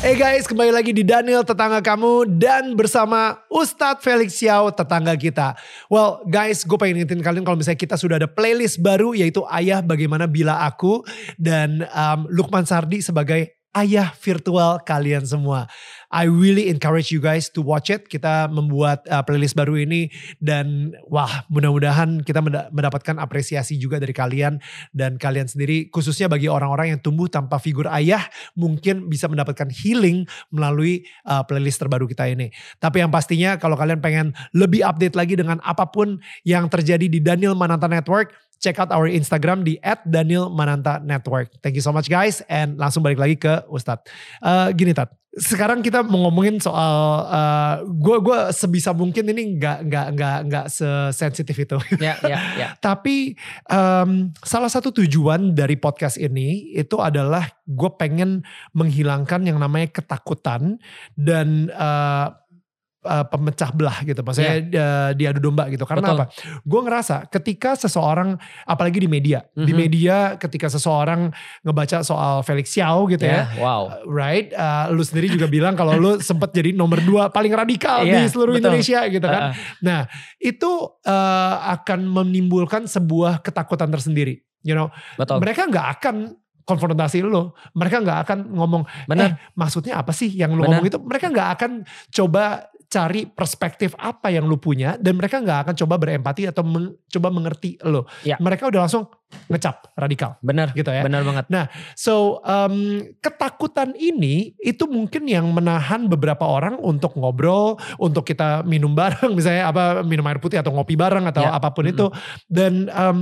Hey guys, kembali lagi di Daniel tetangga kamu dan bersama Ustadz Felix Xiao tetangga kita. Well guys, gue pengen ingetin kalian kalau misalnya kita sudah ada playlist baru yaitu Ayah Bagaimana Bila Aku dan um, Lukman Sardi sebagai ayah virtual kalian semua. I really encourage you guys to watch it. Kita membuat uh, playlist baru ini dan wah mudah-mudahan kita mendapatkan apresiasi juga dari kalian dan kalian sendiri khususnya bagi orang-orang yang tumbuh tanpa figur ayah mungkin bisa mendapatkan healing melalui uh, playlist terbaru kita ini. Tapi yang pastinya kalau kalian pengen lebih update lagi dengan apa pun yang terjadi di Daniel Mananta Network, check out our Instagram di @danielmananta_network. Thank you so much guys and langsung balik lagi ke Ustadz. Uh, gini Tat, sekarang kita mau ngomongin soal gue uh, gue sebisa mungkin ini nggak nggak nggak nggak sesensitif itu. Ya, ya, ya. Tapi um, salah satu tujuan dari podcast ini itu adalah gue pengen menghilangkan yang namanya ketakutan dan uh, uh, pemecah belah gitu, maksudnya yeah. uh, diadu domba gitu. Karena Betul. apa? Gue ngerasa ketika seseorang, apalagi di media, mm-hmm. di mhm. media ketika seseorang ngebaca soal Felix Xiao gitu yeah, ya, wow, uh, right? Uh, lu sendiri juga bilang kalau lu sempat jadi nomor dua paling radikal yeah, di seluruh betul. Indonesia gitu kan. Uh-uh. Nah itu uh, akan menimbulkan sebuah ketakutan tersendiri. You know, Betul. mereka nggak akan konfrontasi lo. Mereka nggak akan ngomong, Bener. eh maksudnya apa sih yang lu ngomong itu. Mereka nggak akan coba cari perspektif apa yang lu punya dan mereka nggak akan coba berempati atau men, coba mengerti lo. Ya. Mereka udah langsung ngecap radikal. Benar. Gitu ya. Benar banget. Nah, so um, ketakutan ini itu mungkin yang menahan beberapa orang untuk ngobrol, untuk kita minum bareng misalnya apa minum air putih atau ngopi bareng atau ya. apa pun mm -hmm. itu dan um,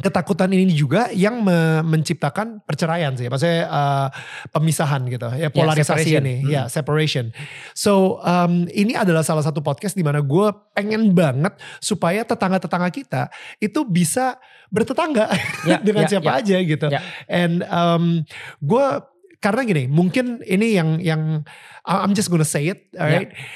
ketakutan ini juga yang me menciptakan perceraian sih, maksudnya uh, pemisahan gitu, ya polarisasi yeah, ini, hmm. ya separation. So um, ini adalah salah satu podcast di mana gue pengen banget supaya tetangga-tetangga kita itu bisa bertetangga yeah, dengan yeah, siapa yeah. aja gitu. Yeah. And um, gue karena gini, mungkin ini yang yang I'm just gonna say it, alright. Yeah.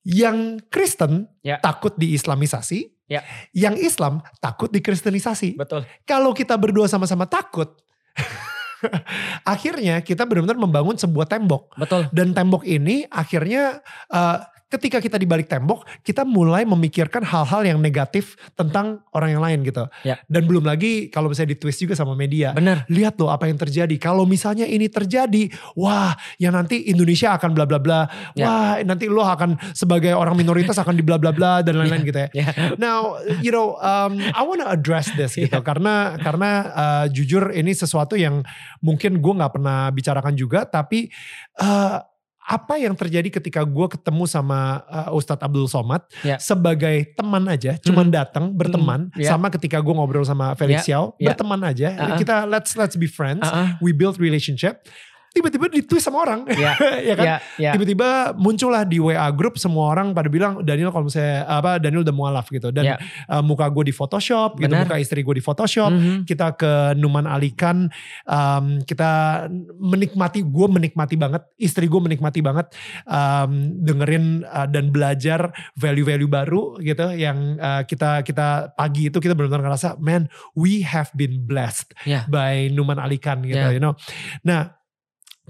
Yang Kristen yeah. takut diislamisasi, Ya. Yang Islam takut dikristenisasi. Betul. Kalau kita berdua sama-sama takut, akhirnya kita benar-benar membangun sebuah tembok. Betul. Dan tembok ini akhirnya uh, ketika kita di balik tembok, kita mulai memikirkan hal-hal yang negatif tentang orang yang lain gitu. Ya. Dan belum lagi kalau misalnya di twist juga sama media. Benar. Lihat loh apa yang terjadi. Kalau misalnya ini terjadi, wah ya nanti Indonesia akan bla bla bla. Ya. Wah nanti lo akan sebagai orang minoritas akan di bla bla bla dan lain-lain ya. gitu ya. ya. Now, you know, um, I wanna address this gitu ya. karena karena uh, jujur ini sesuatu yang mungkin gue nggak pernah bicarakan juga, tapi uh, apa yang terjadi ketika gue ketemu sama uh, Ustadz Abdul Somad yeah. sebagai teman aja, cuman hmm. datang berteman, hmm. yeah. sama ketika gue ngobrol sama Felix yeah. Xiao, yeah. berteman aja, uh -uh. kita let's let's be friends, uh -uh. we build relationship tiba-tiba ditweet sama orang ya, ya kan ya, ya. tiba-tiba muncullah di WA grup semua orang pada bilang Daniel kalau misalnya apa Daniel udah mualaf gitu dan ya. uh, muka gue di Photoshop gitu muka istri gue di Photoshop mm -hmm. kita ke Numan Alikan um, kita menikmati gue menikmati banget istri gue menikmati banget um, dengerin uh, dan belajar value-value baru gitu yang uh, kita kita pagi itu kita benar-benar ngerasa man we have been blessed yeah. by Numan Alikan gitu yeah. you know nah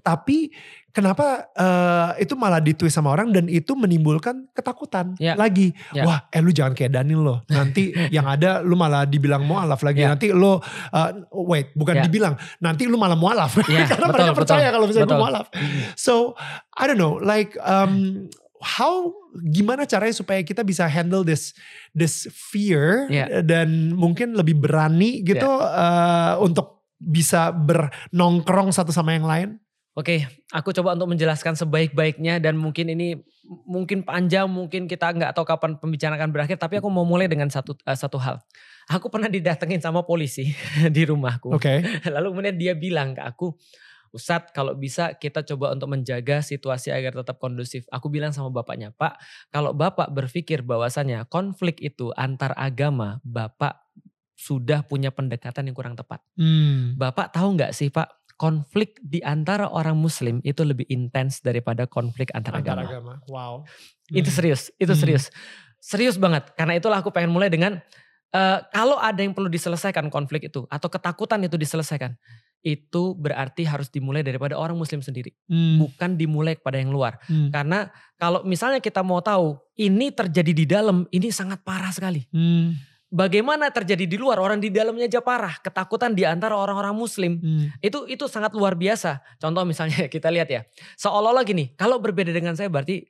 tapi kenapa uh, itu malah ditweet sama orang dan itu menimbulkan ketakutan yeah. lagi. Yeah. Wah, eh lu jangan kayak Daniel loh. Nanti yang ada lu malah dibilang mualaf lagi. Yeah. Nanti lu uh, wait, bukan yeah. dibilang, nanti lu malah mualaf. Yeah, Karena betul, mereka percaya betul, kalau misalnya betul. gue mualaf. So, I don't know, like um, how gimana caranya supaya kita bisa handle this this fear yeah. dan mungkin lebih berani gitu yeah. uh, untuk bisa bernongkrong satu sama yang lain? Oke, aku coba untuk menjelaskan sebaik-baiknya dan mungkin ini mungkin panjang, mungkin kita nggak tahu kapan pembicaraan akan berakhir. Tapi aku mau mulai dengan satu uh, satu hal. Aku pernah didatengin sama polisi di rumahku. Oke. Okay. Lalu kemudian dia bilang ke aku, Ustadz kalau bisa kita coba untuk menjaga situasi agar tetap kondusif. Aku bilang sama bapaknya, Pak, kalau bapak berpikir bahwasannya konflik itu antar agama, bapak sudah punya pendekatan yang kurang tepat. Hmm. Bapak tahu nggak sih Pak, konflik di antara orang Muslim itu lebih intens daripada konflik antar, Antar agama. agama. Wow. Itu Hmm. serius, itu Hmm. serius. Serius banget. Karena itulah aku pengen mulai dengan eh, kalau ada yang perlu diselesaikan konflik itu atau ketakutan itu diselesaikan, itu berarti harus dimulai daripada orang muslim sendiri, Hmm. bukan dimulai kepada yang luar. Hmm. Karena kalau misalnya kita mau tahu ini terjadi di dalam, ini sangat parah sekali. Hmm. Bagaimana terjadi di luar, orang di dalamnya aja parah. Ketakutan di antara orang-orang muslim. Hmm. Itu itu sangat luar biasa. Contoh misalnya kita lihat ya. Seolah-olah gini, kalau berbeda dengan saya berarti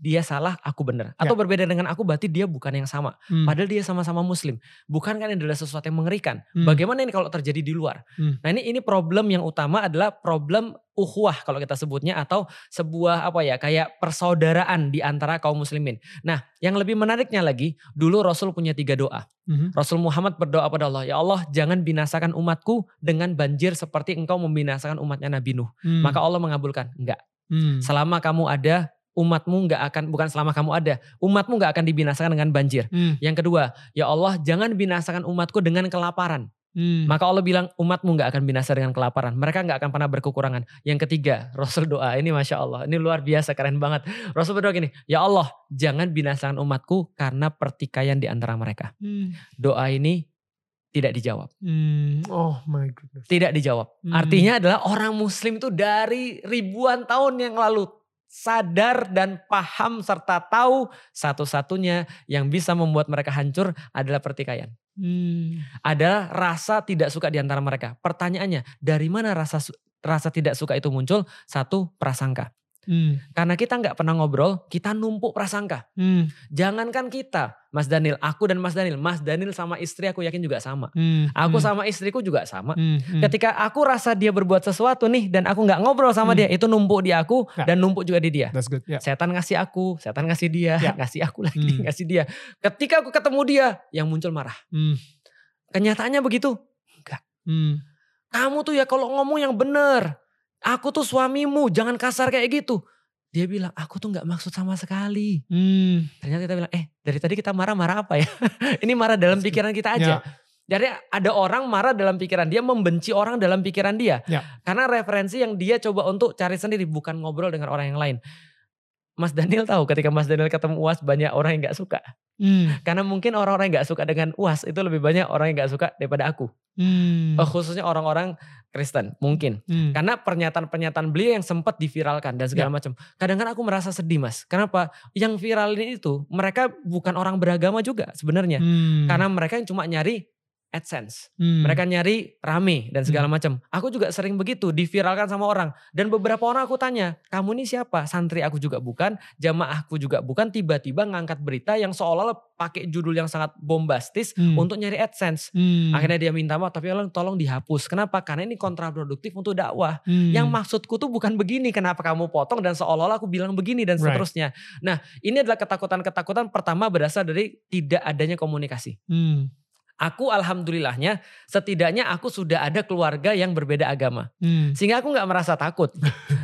dia salah, aku benar. Atau berbeda dengan aku berarti dia bukan yang sama. Hmm. Padahal dia sama-sama muslim. Bukan kan ini adalah sesuatu yang mengerikan. Hmm. Bagaimana ini kalau terjadi di luar? Hmm. Nah ini ini problem yang utama adalah problem ukhuwah kalau kita sebutnya atau sebuah apa ya kayak persaudaraan di antara kaum muslimin. Nah yang lebih menariknya lagi dulu Rasul punya tiga doa. Hmm. Rasul Muhammad berdoa pada Allah, ya Allah jangan binasakan umatku dengan banjir seperti engkau membinasakan umatnya Nabi Nuh. Hmm. Maka Allah mengabulkan, enggak. Hmm. Selama kamu ada, umatmu enggak akan, bukan selama kamu ada, umatmu enggak akan binasakan dengan banjir. Hmm. Yang kedua, ya Allah jangan binasakan umatku dengan kelaparan. Hmm. Maka Allah bilang umatmu nggak akan binasa dengan kelaparan. Mereka nggak akan pernah berkekurangan. Yang ketiga, Rasul doa ini masya Allah, ini luar biasa keren banget. Rasul berdoa gini, ya Allah jangan binasakan umatku karena pertikaian di antara mereka. Hmm. Doa ini tidak dijawab, Hmm. Oh my goodness. tidak dijawab. Hmm. Artinya adalah orang Muslim itu dari ribuan tahun yang lalu sadar dan paham serta tahu satu-satunya yang bisa membuat mereka hancur adalah pertikaian. Hmm. adalah rasa tidak suka di antara mereka. Pertanyaannya, dari mana rasa rasa tidak suka itu muncul? Satu, prasangka. Hmm. Karena kita nggak pernah ngobrol, kita numpuk prasangka. Hmm. Jangankan kita, Mas Daniel, aku dan Mas Daniel, Mas Daniel sama istri aku yakin juga sama. Hmm. Aku Hmm. sama istriku juga sama. Hmm. Hmm. Ketika aku rasa dia berbuat sesuatu nih dan aku nggak ngobrol sama Hmm. dia, itu numpuk di aku Ya. dan numpuk juga di dia. That's good. Ya. Setan ngasih aku, setan ngasih dia, Ya. ngasih aku lagi, Hmm. ngasih dia. Ketika aku ketemu dia, yang muncul marah. Hmm. Kenyataannya begitu. Hmm. kamu tuh ya kalau ngomong yang bener. Aku tuh suamimu, jangan kasar kayak gitu. Dia bilang, aku tuh gak maksud sama sekali. Hmm. Ternyata kita bilang, eh dari tadi kita marah-marah apa ya? Ini marah dalam pikiran kita aja. Ya. Jadi ada orang marah dalam pikiran dia, membenci orang dalam pikiran dia. Ya. Karena referensi yang dia coba untuk cari sendiri, bukan ngobrol dengan orang yang lain. Mas Daniel tahu ketika Mas Daniel ketemu UAS banyak orang yang gak suka. Hmm. Karena mungkin orang-orang yang gak suka dengan UAS itu lebih banyak orang yang gak suka daripada aku. Hmm. Oh, khususnya orang-orang Kristen mungkin. Hmm. Karena pernyataan-pernyataan beliau yang sempat diviralkan dan segala Ya. macam. Kadang-kadang aku merasa sedih mas. Kenapa? Yang viral ini itu mereka bukan orang beragama juga sebenarnya. Hmm. Karena mereka yang cuma nyari AdSense. Hmm. Mereka nyari rame dan segala macam. Aku juga sering begitu diviralkan sama orang. Dan beberapa orang aku tanya, kamu ini siapa? Santri aku juga bukan, jamaahku juga bukan. Tiba-tiba ngangkat berita yang seolah-olah pakai judul yang sangat bombastis Hmm. untuk nyari AdSense. Hmm. Akhirnya dia minta maaf, tapi tolong, tolong dihapus. Kenapa? Karena ini kontraproduktif untuk dakwah. Hmm. Yang maksudku tuh bukan begini, kenapa kamu potong dan seolah-olah aku bilang begini dan Right. seterusnya. Nah ini adalah ketakutan-ketakutan pertama berasal dari tidak adanya komunikasi. Hmm. Aku alhamdulillahnya setidaknya aku sudah ada keluarga yang berbeda agama. Hmm. Sehingga aku nggak merasa takut.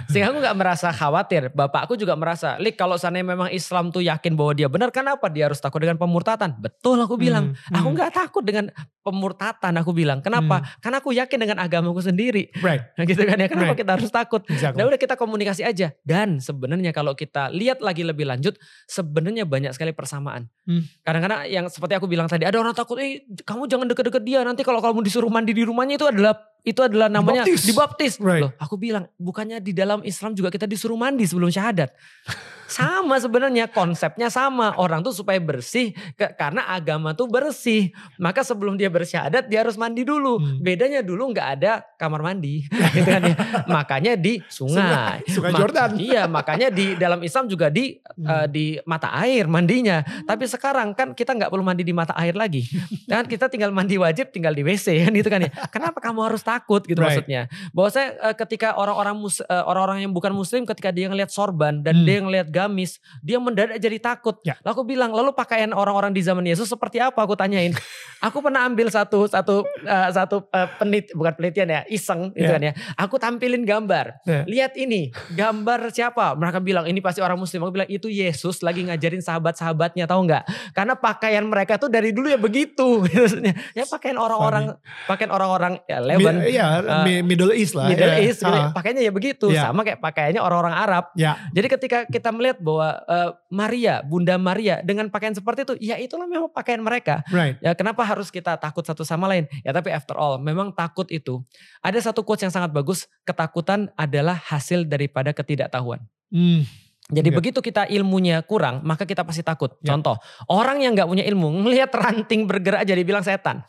Sehingga aku nggak merasa khawatir. Bapakku juga merasa, Lik kalau sana memang Islam tuh yakin bahwa dia benar, kenapa dia harus takut dengan pemurtatan? Betul aku bilang. Hmm. Aku Hmm. nggak takut dengan pemurtatan aku bilang. Kenapa? Karena aku yakin dengan agamaku sendiri. Right. Gitu kan ya. Kenapa Right. kita harus takut? Exactly. Nah udah kita komunikasi aja. Dan sebenarnya kalau kita lihat lagi lebih lanjut, sebenarnya banyak sekali persamaan. Hmm. Kadang-kadang yang seperti aku bilang tadi, ada orang takut, eh kamu jangan deket-deket dia. Nanti kalau kamu disuruh mandi di rumahnya itu adalah itu adalah namanya Dibaptis. dibaptis. Right. Loh, aku bilang bukannya di dalam Islam juga kita disuruh mandi sebelum syahadat. sama sebenarnya konsepnya sama orang tuh supaya bersih ke- karena agama tuh bersih maka sebelum dia bersyahadat dia harus mandi dulu Hmm. bedanya dulu nggak ada kamar mandi gitu kan ya makanya di sungai Sungai Ma- Jordan. iya makanya di dalam Islam juga di Hmm. eh, di mata air mandinya tapi sekarang kan kita nggak perlu mandi di mata air lagi kan kita tinggal mandi wajib tinggal di WC kan gitu kan ya kenapa kamu harus takut takut gitu Right. maksudnya. Bahwa saya eh, ketika orang-orang mus- eh, orang-orang yang bukan muslim ketika dia ngelihat sorban dan Hmm. dia ngelihat gamis, dia mendadak jadi takut. Ya. Lalu aku bilang, "Lalu pakaian orang-orang di zaman Yesus seperti apa?" Aku tanyain. aku pernah ambil satu satu eh, satu eh, penit bukan penelitian ya, iseng gitu Ya. kan ya. Aku tampilin gambar. Ya. Lihat ini, gambar siapa? Mereka bilang, "Ini pasti orang muslim." Aku bilang, "Itu Yesus lagi ngajarin sahabat-sahabatnya, tahu nggak? Karena pakaian mereka tuh dari dulu ya begitu." Maksudnya, ya pakaian orang-orang pakaian orang-orang ya Lebanon, Iya, Mi- Middle East lah. Middle ya. East. Ah, pakaiannya ya begitu, Ya. sama kayak pakaiannya orang-orang Arab. Ya, Jadi ketika kita melihat bahwa eh, Maria, Bunda Maria dengan pakaian seperti itu, ya itulah memang pakaian mereka. right. Ya kenapa harus kita takut satu sama lain? Ya tapi after all, memang takut itu ada satu quotes yang sangat bagus, ketakutan adalah hasil daripada ketidaktahuan. Hmm, Jadi Ya. begitu kita ilmunya kurang, maka kita pasti takut. Ya. Contoh, orang yang nggak punya ilmu ngelihat ranting bergerak aja dia bilang setan.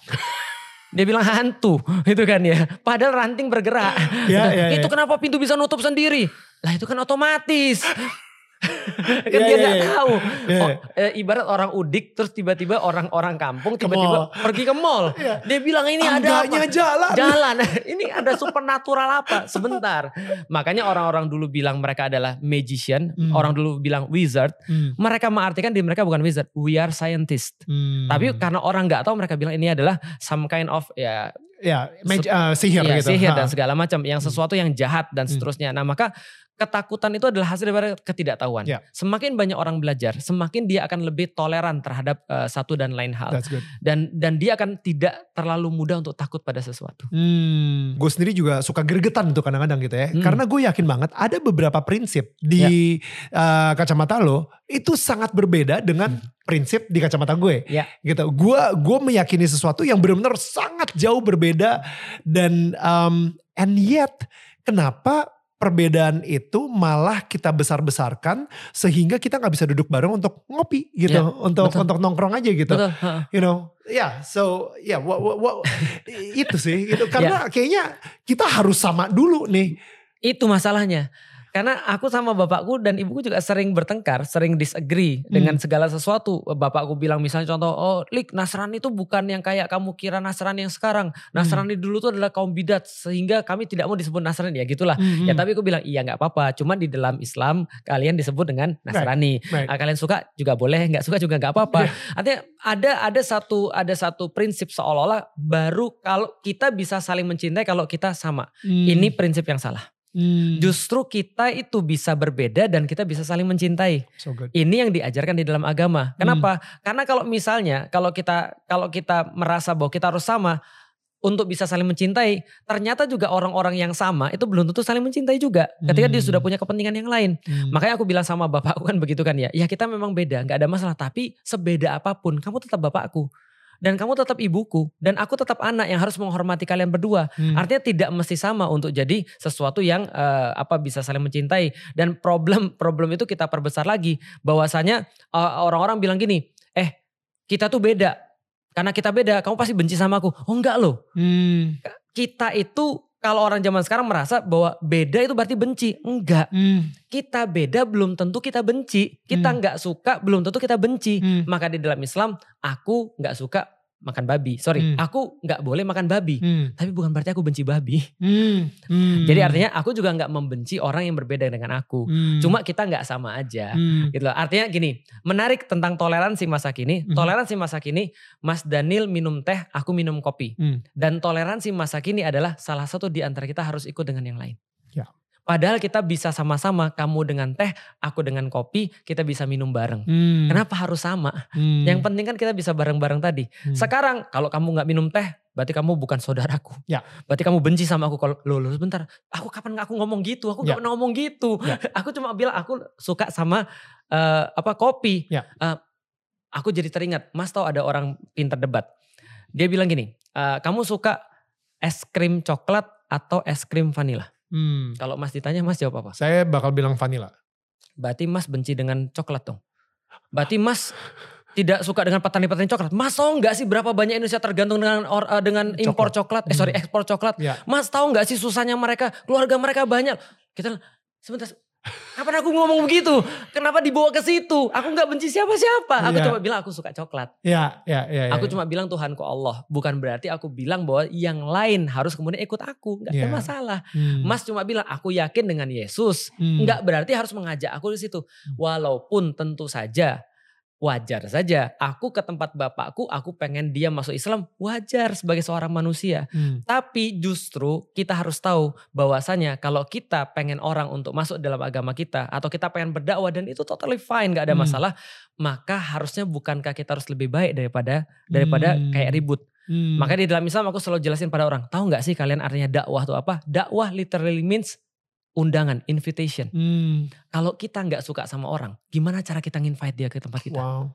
Dia bilang hantu, itu kan ya. Padahal ranting bergerak. Ya, ya, itu ya. kenapa pintu bisa nutup sendiri? Lah itu kan otomatis. Kan Ya, dia ya, nggak ya. tahu. Ya, Oh, ya. eh, ibarat orang udik terus tiba-tiba orang-orang kampung tiba-tiba pergi ke mall. Iya. Dia bilang ini ada Tangganya apa? jalan. Jalan. ini ada supernatural apa? Sebentar. Makanya orang-orang dulu bilang mereka adalah magician, Hmm. orang dulu bilang wizard. Hmm, Mereka mengartikan di mereka bukan wizard, we are scientist. hmm. Tapi karena orang nggak tahu mereka bilang ini adalah some kind of ya ya, ah, sihir Iya, gitu. sihir Ha. dan segala macam, yang Hmm. sesuatu yang jahat dan Hmm. seterusnya. Nah, maka ketakutan itu adalah hasil dari ketidaktahuan. Ya. Semakin banyak orang belajar, semakin dia akan lebih toleran terhadap eh, satu dan lain hal. That's good. Dan dan dia akan tidak terlalu mudah untuk takut pada sesuatu. Hmm, gue sendiri juga suka gregetan tuh kadang-kadang gitu ya. Hmm. Karena gue yakin banget ada beberapa prinsip di uh, kacamata lo itu sangat berbeda dengan prinsip di kacamata gue. Ya. Gitu. Gue gue meyakini sesuatu yang benar-benar sangat jauh berbeda dan um, and yet kenapa perbedaan itu malah kita besar-besarkan sehingga kita nggak bisa duduk bareng untuk ngopi gitu, Ya, untuk betul. untuk nongkrong aja gitu Betul. you know ya so ya wa- itu sih itu karena Ya. kayaknya kita harus sama dulu nih Itu masalahnya. Karena aku sama bapakku dan ibuku juga sering bertengkar, sering disagree Hmm. dengan segala sesuatu. Bapakku bilang misalnya contoh, oh Lik Nasrani itu bukan yang kayak kamu kira Nasrani yang sekarang. Nasrani Hmm. dulu itu adalah kaum bidat sehingga kami tidak mau disebut Nasrani. Ya gitulah. Ya tapi aku bilang iya nggak apa-apa. Cuma di dalam Islam kalian disebut dengan Nasrani. Right. Ah, kalian suka juga boleh, nggak suka juga nggak apa-apa. Artinya ada ada satu ada satu prinsip seolah-olah baru kalau kita bisa saling mencintai kalau kita sama. Hmm. Ini prinsip yang salah. Hmm. Justru kita itu bisa berbeda dan kita bisa saling mencintai. so good Ini yang diajarkan di dalam agama. Hmm. Kenapa? Karena kalau misalnya kalau kita kalau kita merasa bahwa kita harus sama untuk bisa saling mencintai, ternyata juga orang-orang yang sama itu belum tentu saling mencintai juga. Ketika dia Hmm. sudah punya kepentingan yang lain. Hmm. Makanya aku bilang sama bapakku kan begitu kan ya. Ya kita memang beda, nggak ada masalah. Tapi sebeda apa pun, kamu tetap bapakku. Dan kamu tetap ibuku. Dan aku tetap anak yang harus menghormati kalian berdua. Hmm. Artinya tidak mesti sama untuk jadi sesuatu yang eh, apa bisa saling mencintai. Dan problem problem itu kita perbesar lagi. Bahwasanya eh, orang-orang bilang gini, eh kita tuh beda. Karena kita beda, kamu pasti benci sama aku. Oh enggak loh. Hmm. Kita itu kalau orang zaman sekarang merasa bahwa beda itu berarti benci. Enggak. Hmm. Kita beda belum tentu kita benci. Kita Hmm. nggak suka belum tentu kita benci. Hmm. Maka di dalam Islam aku nggak suka makan babi. Sorry, Hmm. aku nggak boleh makan babi. Hmm. Tapi bukan berarti aku benci babi. Hmm. Hmm. Jadi artinya aku juga nggak membenci orang yang berbeda dengan aku. Hmm. Cuma kita nggak sama aja. Hmm. Gitu loh. Artinya gini, menarik tentang toleransi masa kini. Mhm. Toleransi masa kini, Mas Daniel minum teh, aku minum kopi. Hmm. Dan toleransi masa kini adalah salah satu di antara kita harus ikut dengan yang lain. Ya. Padahal kita bisa sama-sama, kamu dengan teh, aku dengan kopi, kita bisa minum bareng. Hmm. Kenapa harus sama? Hmm. Yang penting kan kita bisa bareng-bareng tadi. Hmm. Sekarang kalau kamu nggak minum teh, berarti kamu bukan saudaraku. Ya. Berarti kamu benci sama aku. Kalau lo, lo sebentar, aku kapan nggak aku ngomong gitu? Aku nggak Ya. pernah ngomong gitu. Ya. Aku cuma bilang aku suka sama eh, apa kopi. Ya. Eh, aku jadi teringat, Mas tahu ada orang pinter debat. Dia bilang gini, eh, kamu suka es krim coklat atau es krim vanila? Hmm. Kalau Mas ditanya, Mas jawab apa? Saya bakal bilang vanilla. Berarti Mas benci dengan coklat dong. Berarti Mas tidak suka dengan petani-petani coklat. Mas tahu nggak sih berapa banyak Indonesia tergantung dengan or- eh, dengan impor coklat? Eh sorry Hmm. ekspor coklat. Ya. Mas tahu nggak sih susahnya mereka, keluarga mereka banyak. Kita sebentar Kapan aku ngomong begitu? Kenapa dibawa ke situ? Aku nggak benci siapa-siapa. Aku Iya. cuma bilang aku suka coklat. Ya, ya, ya. ya, Aku ya. cuma bilang Tuhanku Allah. Bukan berarti aku bilang bahwa yang lain harus kemudian ikut aku. Nggak ada Iya. masalah. Hmm. Mas cuma bilang aku yakin dengan Yesus. Hmm. Nggak berarti harus mengajak aku di situ. Walaupun tentu saja wajar saja. Aku ke tempat bapakku, aku pengen dia masuk Islam. Wajar sebagai seorang manusia. Hmm. Tapi justru kita harus tahu bahwasanya kalau kita pengen orang untuk masuk dalam agama kita atau kita pengen berdakwah dan itu totally fine nggak ada Hmm. masalah, maka harusnya bukankah kita harus lebih baik daripada daripada Hmm. kayak ribut. Hmm. Makanya di dalam Islam aku selalu jelasin pada orang, tahu nggak sih kalian artinya dakwah itu apa? Dakwah literally means undangan, invitation. Hmm. Kalau kita nggak suka sama orang, gimana cara kita nginvite dia ke tempat kita? Wow.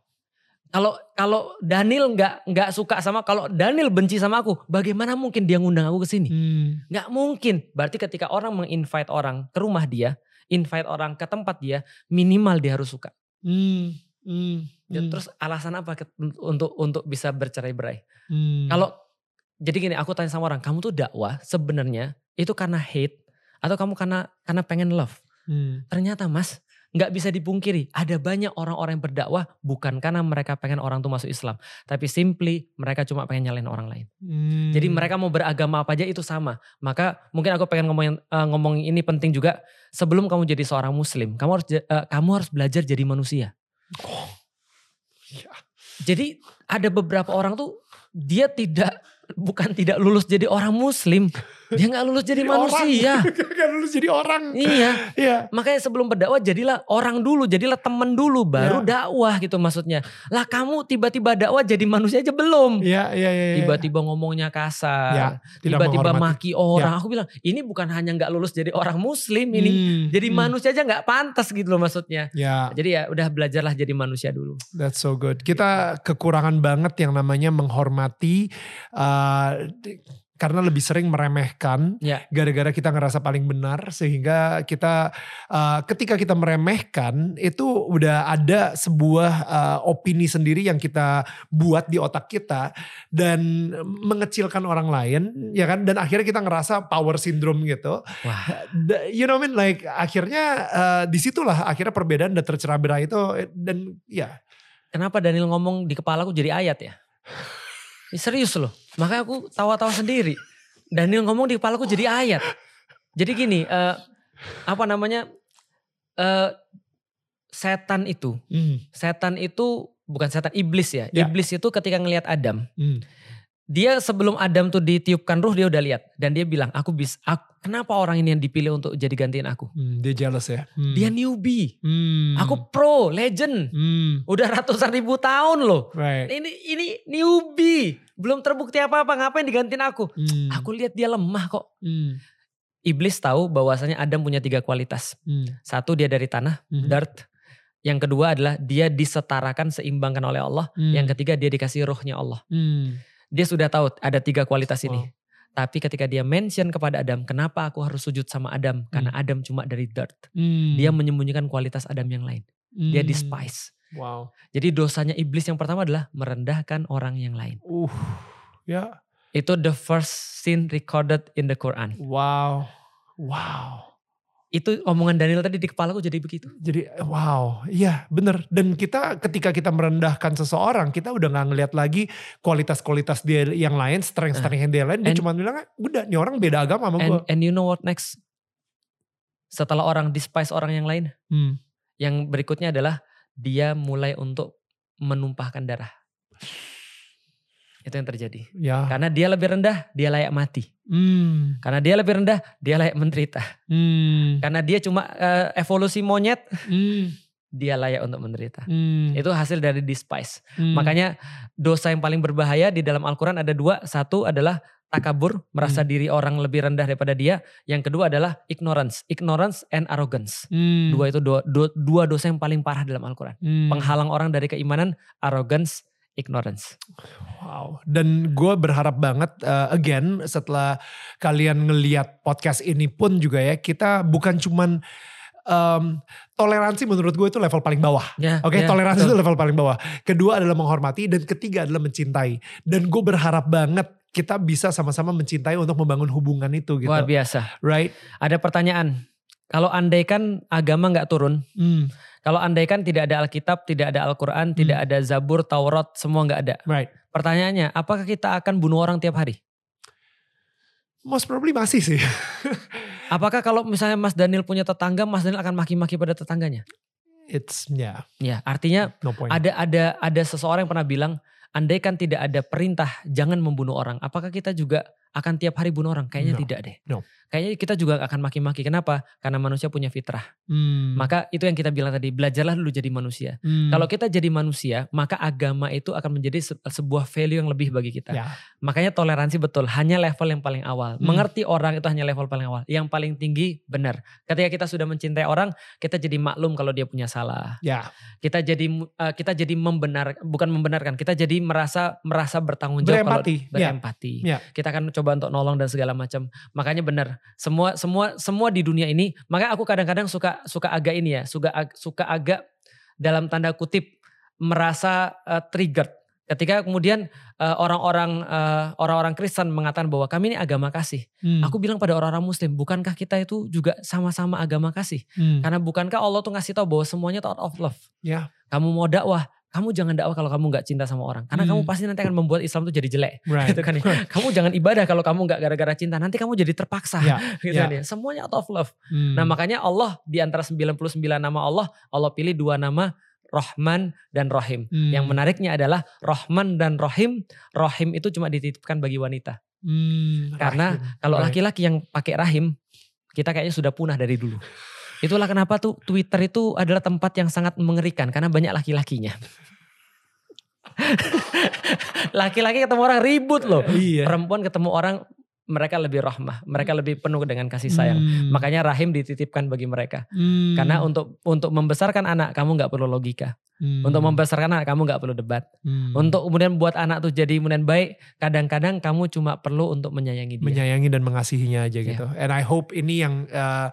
Kalau kalau Daniel nggak nggak suka sama, kalau Daniel benci sama aku, bagaimana mungkin dia ngundang aku ke sini? Hmm. Nggak mungkin. Berarti ketika orang menginvite orang ke rumah dia, invite orang ke tempat dia, minimal dia harus suka. Hmm. Hmm. Ya, Hmm. Terus alasan apa untuk untuk bisa bercerai-berai? Hmm. Kalau jadi gini, aku tanya sama orang, kamu tuh dakwah sebenarnya itu karena hate atau kamu karena karena pengen love? Hmm. Ternyata Mas, nggak bisa dipungkiri, ada banyak orang-orang yang berdakwah bukan karena mereka pengen orang tuh masuk Islam, tapi simply mereka cuma pengen nyalain orang lain. Hmm. Jadi mereka mau beragama apa aja itu sama. Maka mungkin aku pengen ngomongin eh, ngomong ini penting juga. Sebelum kamu jadi seorang Muslim, kamu harus eh, kamu harus belajar jadi manusia. Oh. Ya. Jadi ada beberapa orang tuh dia tidak bukan tidak lulus jadi orang Muslim, dia nggak lulus jadi manusia. Gak lulus jadi orang. Iya. Iya. Makanya sebelum berdakwah jadilah orang dulu, jadilah temen dulu, baru dakwah gitu maksudnya. Lah kamu tiba-tiba dakwah jadi manusia aja belum. Iya, iya, iya. iya. Tiba-tiba ngomongnya kasar, Ya, tidak tiba-tiba maki orang. Aku bilang ini bukan hanya nggak lulus jadi orang muslim ini, Hmm, jadi hmm. manusia aja nggak pantas gitu loh maksudnya. Ya, Jadi ya udah belajarlah jadi manusia dulu. that's so good. Kita kekurangan banget yang namanya menghormati uh, di- karena lebih sering meremehkan Ya. gara-gara kita ngerasa paling benar sehingga kita uh, ketika kita meremehkan itu udah ada sebuah uh, opini sendiri yang kita buat di otak kita dan mengecilkan orang lain ya kan dan akhirnya kita ngerasa power syndrome gitu Wah, you know what I mean like akhirnya uh, di situlah akhirnya perbedaan dan tercerah berai itu dan ya kenapa Daniel ngomong di kepala aku jadi ayat ya? Serius loh. Makanya aku tawa-tawa sendiri. Daniel ngomong di kepala aku jadi ayat. Jadi gini, eh, apa namanya? eh, setan itu, hmm, setan itu bukan setan iblis ya. Ya. Iblis itu ketika ngelihat Adam, hmm, dia sebelum Adam tuh ditiupkan ruh dia udah lihat. Dan dia bilang aku bisa kenapa orang ini yang dipilih untuk jadi gantiin aku? Hmm, dia jealous ya? Hmm, dia newbie. Hmm, aku pro legend. Hmm, udah ratusan ribu tahun loh. Right. Ini ini newbie. Belum terbukti apa apa ngapain digantiin aku? Hmm, aku lihat dia lemah kok. Hmm, iblis tahu bahwasanya Adam punya tiga kualitas. Hmm, satu dia dari tanah mhm, dirt. Yang kedua adalah dia disetarakan seimbangkan oleh Allah. Hmm, yang ketiga dia dikasih rohnya Allah. Hmm, dia sudah tahu ada tiga kualitas ini Wow. Tapi ketika dia mention kepada Adam, kenapa aku harus sujud sama Adam? Karena Adam cuma dari dirt. hmm, Dia menyembunyikan kualitas Adam yang lain. Dia hmm, despise. wow Jadi dosanya iblis yang pertama adalah merendahkan orang yang lain. uh ya Itu the first sin recorded in the Quran. wow wow Itu omongan Daniel tadi di kepalaku jadi begitu. Jadi wow, iya bener. Dan kita ketika kita merendahkan seseorang, kita udah nggak ngeliat lagi kualitas-kualitas dia yang lain, strength-strength yang dia lain. Dia cuma bilang, udah nih orang beda agama sama gue. And, and you know what next? Setelah orang despise orang yang lain, Hmm. yang berikutnya adalah dia mulai untuk menumpahkan darah. Itu yang terjadi. Ya. Karena dia lebih rendah, dia layak mati. Hmm. Karena dia lebih rendah, dia layak menderita. Hmm. Karena dia cuma eh, evolusi monyet, Hmm. dia layak untuk menderita. Hmm. Itu hasil dari despise. Hmm. Makanya dosa yang paling berbahaya di dalam Al-Quran ada dua. Satu adalah takabur, merasa Hmm. diri orang lebih rendah daripada dia. Yang kedua adalah ignorance. Ignorance and arrogance. Hmm. Dua itu dua, dua, dua dosa yang paling parah dalam Al-Quran. Hmm. Penghalang orang dari keimanan, arrogance, ignorance. Wow. Dan gue berharap banget uh, again setelah kalian ngeliat podcast ini pun juga ya kita bukan cuman um, toleransi menurut gue itu level paling bawah. Ya, Oke, ya, toleransi betul. itu level paling bawah. Kedua adalah menghormati dan ketiga adalah mencintai. Dan gue berharap banget kita bisa sama-sama mencintai untuk membangun hubungan itu gitu. Luar biasa. Right? Ada pertanyaan. Kalau andaikan agama nggak turun, Hmm, kalau andaikan tidak ada Alkitab, tidak ada Al-Quran, tidak ada Zabur, Taurat, semua nggak ada. right. Pertanyaannya, apakah kita akan bunuh orang tiap hari? Most probably masih sih. Apakah kalau misalnya Mas Daniel punya tetangga, Mas Daniel akan maki-maki pada tetangganya? It's yeah, Ya, artinya no point. ada ada ada seseorang yang pernah bilang, andaikan tidak ada perintah jangan membunuh orang, apakah kita juga akan tiap hari bunuh orang? Kayaknya No. tidak deh. No. Kayaknya kita juga akan maki-maki. Kenapa? Karena manusia punya fitrah. Hmm, Maka itu yang kita bilang tadi, belajarlah dulu jadi manusia. hmm, Kalau kita jadi manusia, maka agama itu akan menjadi se- sebuah value yang lebih bagi kita. ya, Makanya toleransi betul, hanya level yang paling awal. Hmm. Mengerti orang itu hanya level paling awal. Yang paling tinggi benar. Ketika kita sudah mencintai orang, kita jadi maklum kalau dia punya salah. ya, Kita jadi eh, kita jadi membenar bukan membenarkan, kita jadi merasa merasa bertanggung jawab kalau berempati. Ya, berempati. Ya. Kita akan coba untuk nolong dan segala macam. Makanya benar, semua semua semua di dunia ini, makanya aku kadang-kadang suka suka agak ini ya, suka suka agak dalam tanda kutip merasa eh, triggered ketika kemudian eh, orang-orang eh, orang-orang Kristen mengatakan bahwa kami ini agama kasih. hmm, Aku bilang pada orang-orang Muslim, bukankah kita itu juga sama-sama agama kasih? hmm, Karena bukankah Allah tuh ngasih tahu bahwa semuanya out of love. Ya. Kamu mau dakwah, kamu jangan dakwah kalau kamu nggak cinta sama orang. Karena Hmm. kamu pasti nanti akan membuat Islam tuh jadi jelek. right. Gitu kan ya. Kamu jangan ibadah kalau kamu nggak gara-gara cinta. Nanti kamu jadi terpaksa. Ya, gitu ya. kan ya. Semuanya out of love. Hmm, Nah makanya Allah di antara 99 nama Allah, Allah pilih dua nama Rahman dan Rahim. hmm, Yang menariknya adalah Rahman dan Rahim. Rahim itu cuma dititipkan bagi wanita. hmm, Karena rahim. Kalau laki-laki yang pakai rahim, kita kayaknya sudah punah dari dulu. Itulah kenapa tuh Twitter itu adalah tempat yang sangat mengerikan karena banyak laki-lakinya. Laki-laki ketemu orang ribut loh. Iya. Perempuan ketemu orang mereka lebih rahmah, mereka lebih penuh dengan kasih sayang. Hmm, Makanya rahim dititipkan bagi mereka. hmm, Karena untuk untuk membesarkan anak kamu nggak perlu logika. hmm, Untuk membesarkan anak kamu nggak perlu debat. hmm, Untuk kemudian buat anak tuh jadi kemudian baik, kadang-kadang kamu cuma perlu untuk menyayangi dia. menyayangi dan mengasihinya aja Iya. gitu. And I hope ini yang eh,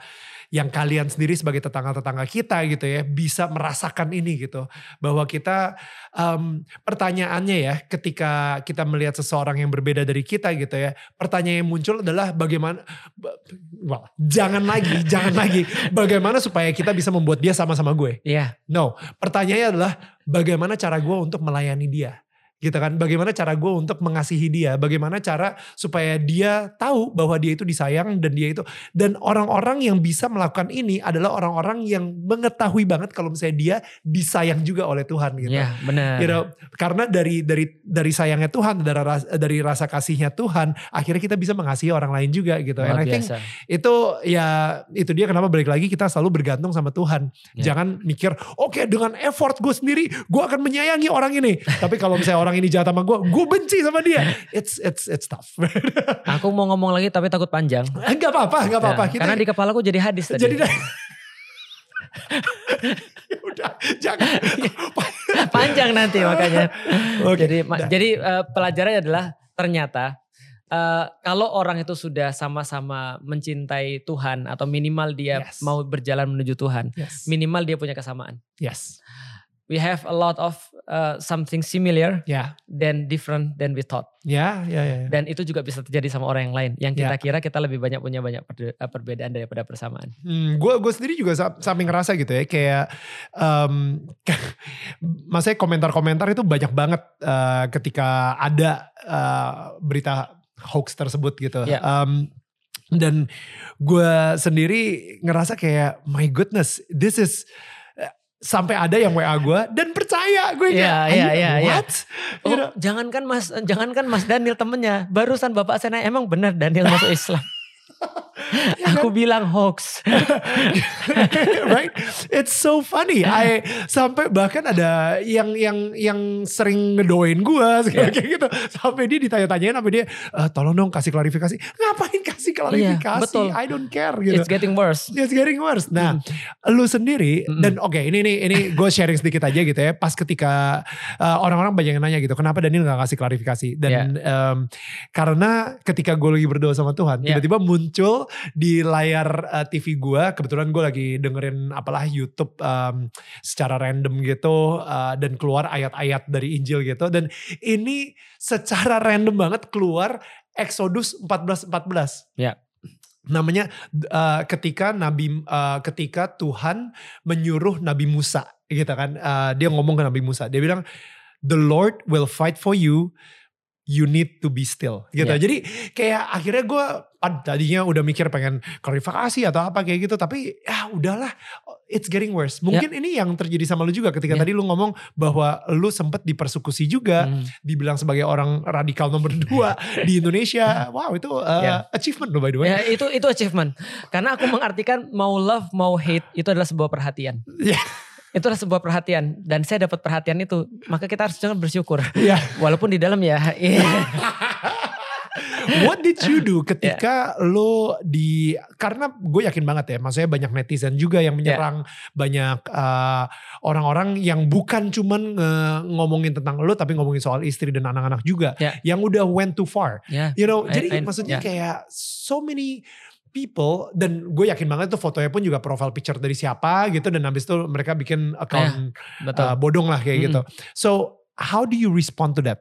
yang kalian sendiri sebagai tetangga-tetangga kita gitu ya bisa merasakan ini gitu. Bahwa kita em, pertanyaannya ya ketika kita melihat seseorang yang berbeda dari kita gitu ya pertanyaan yang muncul adalah bagaimana ba- well, jangan lagi jangan lagi. Bagaimana supaya kita bisa membuat dia sama-sama gue? Iya, no pertanyaannya adalah bagaimana cara gue untuk melayani dia gitu kan bagaimana cara gue untuk mengasihi dia bagaimana cara supaya dia tahu bahwa dia itu disayang dan dia itu dan orang-orang yang bisa melakukan ini adalah orang-orang yang mengetahui banget kalau misalnya dia disayang juga oleh Tuhan gitu iya benar. You know, karena dari dari dari sayangnya Tuhan dari rasa, dari rasa kasihnya Tuhan akhirnya kita bisa mengasihi orang lain juga gitu and I think biasa. itu ya itu dia kenapa balik lagi kita selalu bergantung sama Tuhan. Ya. Jangan mikir oke dengan effort gue sendiri gue akan menyayangi orang ini. Tapi kalau misalnya orang ini jahat sama gue, gue benci sama dia. It's it's it's tough. Aku mau ngomong lagi tapi takut panjang. Gak apa-apa, gak apa-apa. Ya, karena di kepalaku jadi hadis tadi. jadi ya udah jangan. panjang nanti makanya. Oke, jadi dah. jadi eh, pelajarannya adalah ternyata eh, kalau orang itu sudah sama-sama mencintai Tuhan atau minimal dia Yes. mau berjalan menuju Tuhan, Yes. minimal dia punya kesamaan. Yes. We have a lot of uh, something similar Ya, than different than we thought. ya, ya, ya. Dan itu juga bisa terjadi sama orang yang lain. Yang kita kira kita lebih banyak punya banyak eh, perbedaan daripada persamaan. Hmm, gue gue sendiri juga sa- samping ngerasa gitu ya kayak um, maksudnya komentar-komentar itu banyak banget eh, ketika ada eh, berita hoax tersebut gitu. Ya. Um, dan gue sendiri ngerasa kayak my goodness this is sampai ada yang WA gue dan percaya gue kayak Iya, "Are iya, iya, iya. what? You Oh, know? jangankan Mas jangankan Mas Daniel temennya, barusan Bapak Sena emang benar Daniel masuk Islam. Aku bilang hoax. right? It's so funny. I sampai bahkan ada yang yang yang sering ngedoain gue Yeah. kayak gitu. Sampai dia ditanya-tanyain sampai dia "Eh, tolong dong kasih klarifikasi. Ngapain kasih klarifikasi? betul. I don't care gitu. It's getting worse. It's getting worse. Nah, lu sendiri Mm-mm. dan oke ini ini ini gue sharing sedikit aja gitu ya. Pas ketika uh, orang-orang banyak yang nanya gitu, kenapa Daniel nggak kasih klarifikasi? Dan em, karena ketika gue lagi berdoa sama Tuhan, Yeah. tiba-tiba muncul di layar uh, TV gue, kebetulan gue lagi dengerin apalah YouTube em, secara random gitu uh, dan keluar ayat-ayat dari Injil gitu. Dan ini secara random banget keluar Exodus 14 14. Ya. namanya uh, ketika Nabi uh, ketika Tuhan menyuruh Nabi Musa gitu kan uh, dia ngomong ke Nabi Musa dia bilang the Lord will fight for you you need to be still gitu. Yeah. Jadi kayak akhirnya gue tadinya udah mikir pengen klarifikasi atau apa kayak gitu tapi ya udahlah it's getting worse. Mungkin yeah. ini yang terjadi sama lu juga ketika yeah. tadi lu ngomong bahwa lu sempet dipersekusi juga, hmm. dibilang sebagai orang radikal nomor dua di Indonesia. Wow, itu uh, yeah. achievement lo by the way. Ya, itu itu achievement. Karena aku mengartikan mau love mau hate itu adalah sebuah perhatian. Yeah. Itulah sebuah perhatian dan saya dapat perhatian itu, maka kita harus jangan bersyukur. Yeah. Walaupun di dalam ya. What did you do ketika yeah. lo di karena gue yakin banget ya, maksudnya banyak netizen juga yang menyerang yeah. banyak uh, orang-orang yang bukan cuman ngomongin tentang lo tapi ngomongin soal istri dan anak-anak juga yeah. yang udah went too far. Yeah. You know, I, jadi I, maksudnya yeah. kayak so many people dan gue yakin banget tuh fotonya pun juga profile picture dari siapa gitu dan habis itu mereka bikin account eh, betul. Uh, bodong lah kayak hmm. gitu. So how do you respond to that?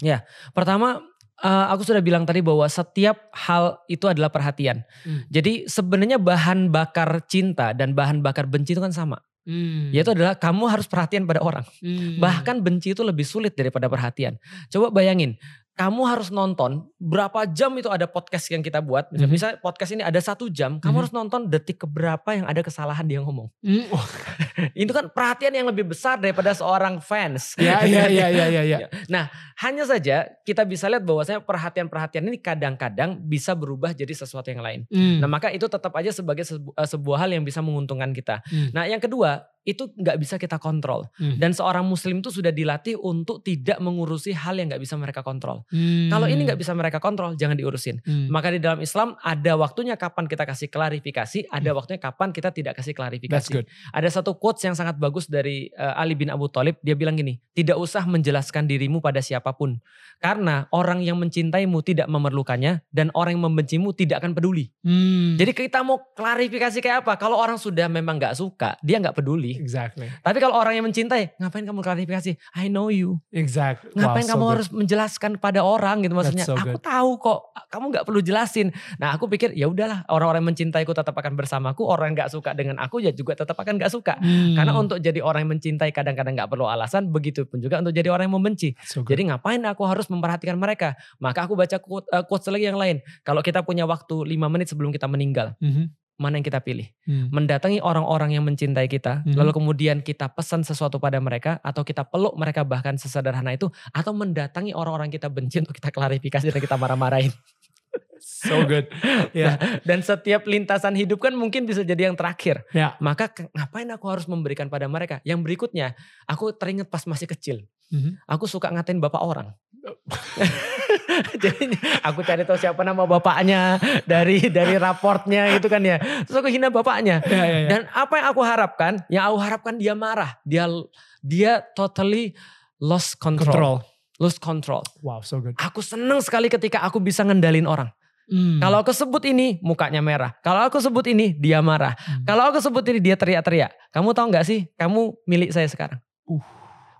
Ya, pertama uh, aku sudah bilang tadi bahwa setiap hal itu adalah perhatian. Hmm. Jadi sebenarnya bahan bakar cinta dan bahan bakar benci itu kan sama. Hmm. Yaitu adalah kamu harus perhatian pada orang. Hmm. Bahkan benci itu lebih sulit daripada perhatian. Coba bayangin, kamu harus nonton berapa jam itu ada podcast yang kita buat. Misalnya, mm -hmm. misalnya podcast ini ada satu jam, kamu mm -hmm. harus nonton detik keberapa yang ada kesalahan dia ngomong. Mm. Oh. itu kan perhatian yang lebih besar daripada seorang fans. Ya, ya, ya, ya, ya, ya. Nah, hanya saja kita bisa lihat bahwasanya perhatian-perhatian ini kadang-kadang bisa berubah jadi sesuatu yang lain. Mm. Nah, maka itu tetap aja sebagai eh, sebuah hal yang bisa menguntungkan kita. Mm. Nah, yang kedua, itu nggak bisa kita kontrol. Hmm. Dan seorang muslim itu sudah dilatih untuk tidak mengurusi hal yang nggak bisa mereka kontrol. Hmm. Kalau ini nggak bisa mereka kontrol, jangan diurusin. Hmm. Maka di dalam Islam ada waktunya kapan kita kasih klarifikasi, ada hmm. waktunya kapan kita tidak kasih klarifikasi. Ada satu quotes yang sangat bagus dari uh, Ali bin Abu Thalib, dia bilang gini, tidak usah menjelaskan dirimu pada siapa pun. Karena orang yang mencintaimu tidak memerlukannya dan orang yang membencimu tidak akan peduli. Hmm. Jadi kita mau klarifikasi kayak apa? Kalau orang sudah memang nggak suka, dia nggak peduli. Exactly. Tapi kalau orang yang mencintai, ngapain kamu klarifikasi? I know you. Exactly. Ngapain wow, kamu so harus menjelaskan pada orang gitu maksudnya? So aku tahu kok, kamu nggak perlu jelasin. Nah aku pikir ya udahlah orang-orang yang mencintaiku tetap akan bersamaku, orang yang nggak suka dengan aku ya juga tetap akan nggak suka. Hmm. Karena untuk jadi orang yang mencintai kadang-kadang nggak perlu alasan, begitu pun juga untuk jadi orang yang membenci. So jadi ngapain aku harus memperhatikan mereka? Maka aku baca quote, uh, quotes lagi yang lain. Kalau kita punya waktu 5 menit sebelum kita meninggal, mm -hmm mana yang kita pilih. Hmm. Mendatangi orang-orang yang mencintai kita, hmm. lalu kemudian kita pesan sesuatu pada mereka, atau kita peluk mereka bahkan sesederhana itu, atau mendatangi orang-orang kita benci untuk kita klarifikasi dan kita marah-marahin. So good. Yeah. Nah, dan setiap lintasan hidup kan mungkin bisa jadi yang terakhir. Yeah. Maka ngapain aku harus memberikan pada mereka? Yang berikutnya, aku teringat pas masih kecil. Mm -hmm. Aku suka ngatain bapak orang. Jadi aku cari tahu siapa nama bapaknya dari dari raportnya gitu kan ya. Terus aku hina bapaknya. Ya, ya, ya. Dan apa yang aku harapkan? Yang aku harapkan dia marah. Dia dia totally lost control. control. Lost control. Wow, so good. Aku seneng sekali ketika aku bisa ngendalin orang. Hmm. Kalau aku sebut ini mukanya merah. Kalau aku sebut ini dia marah. Hmm. Kalau aku sebut ini dia teriak-teriak. Kamu tahu nggak sih? Kamu milik saya sekarang. Uh.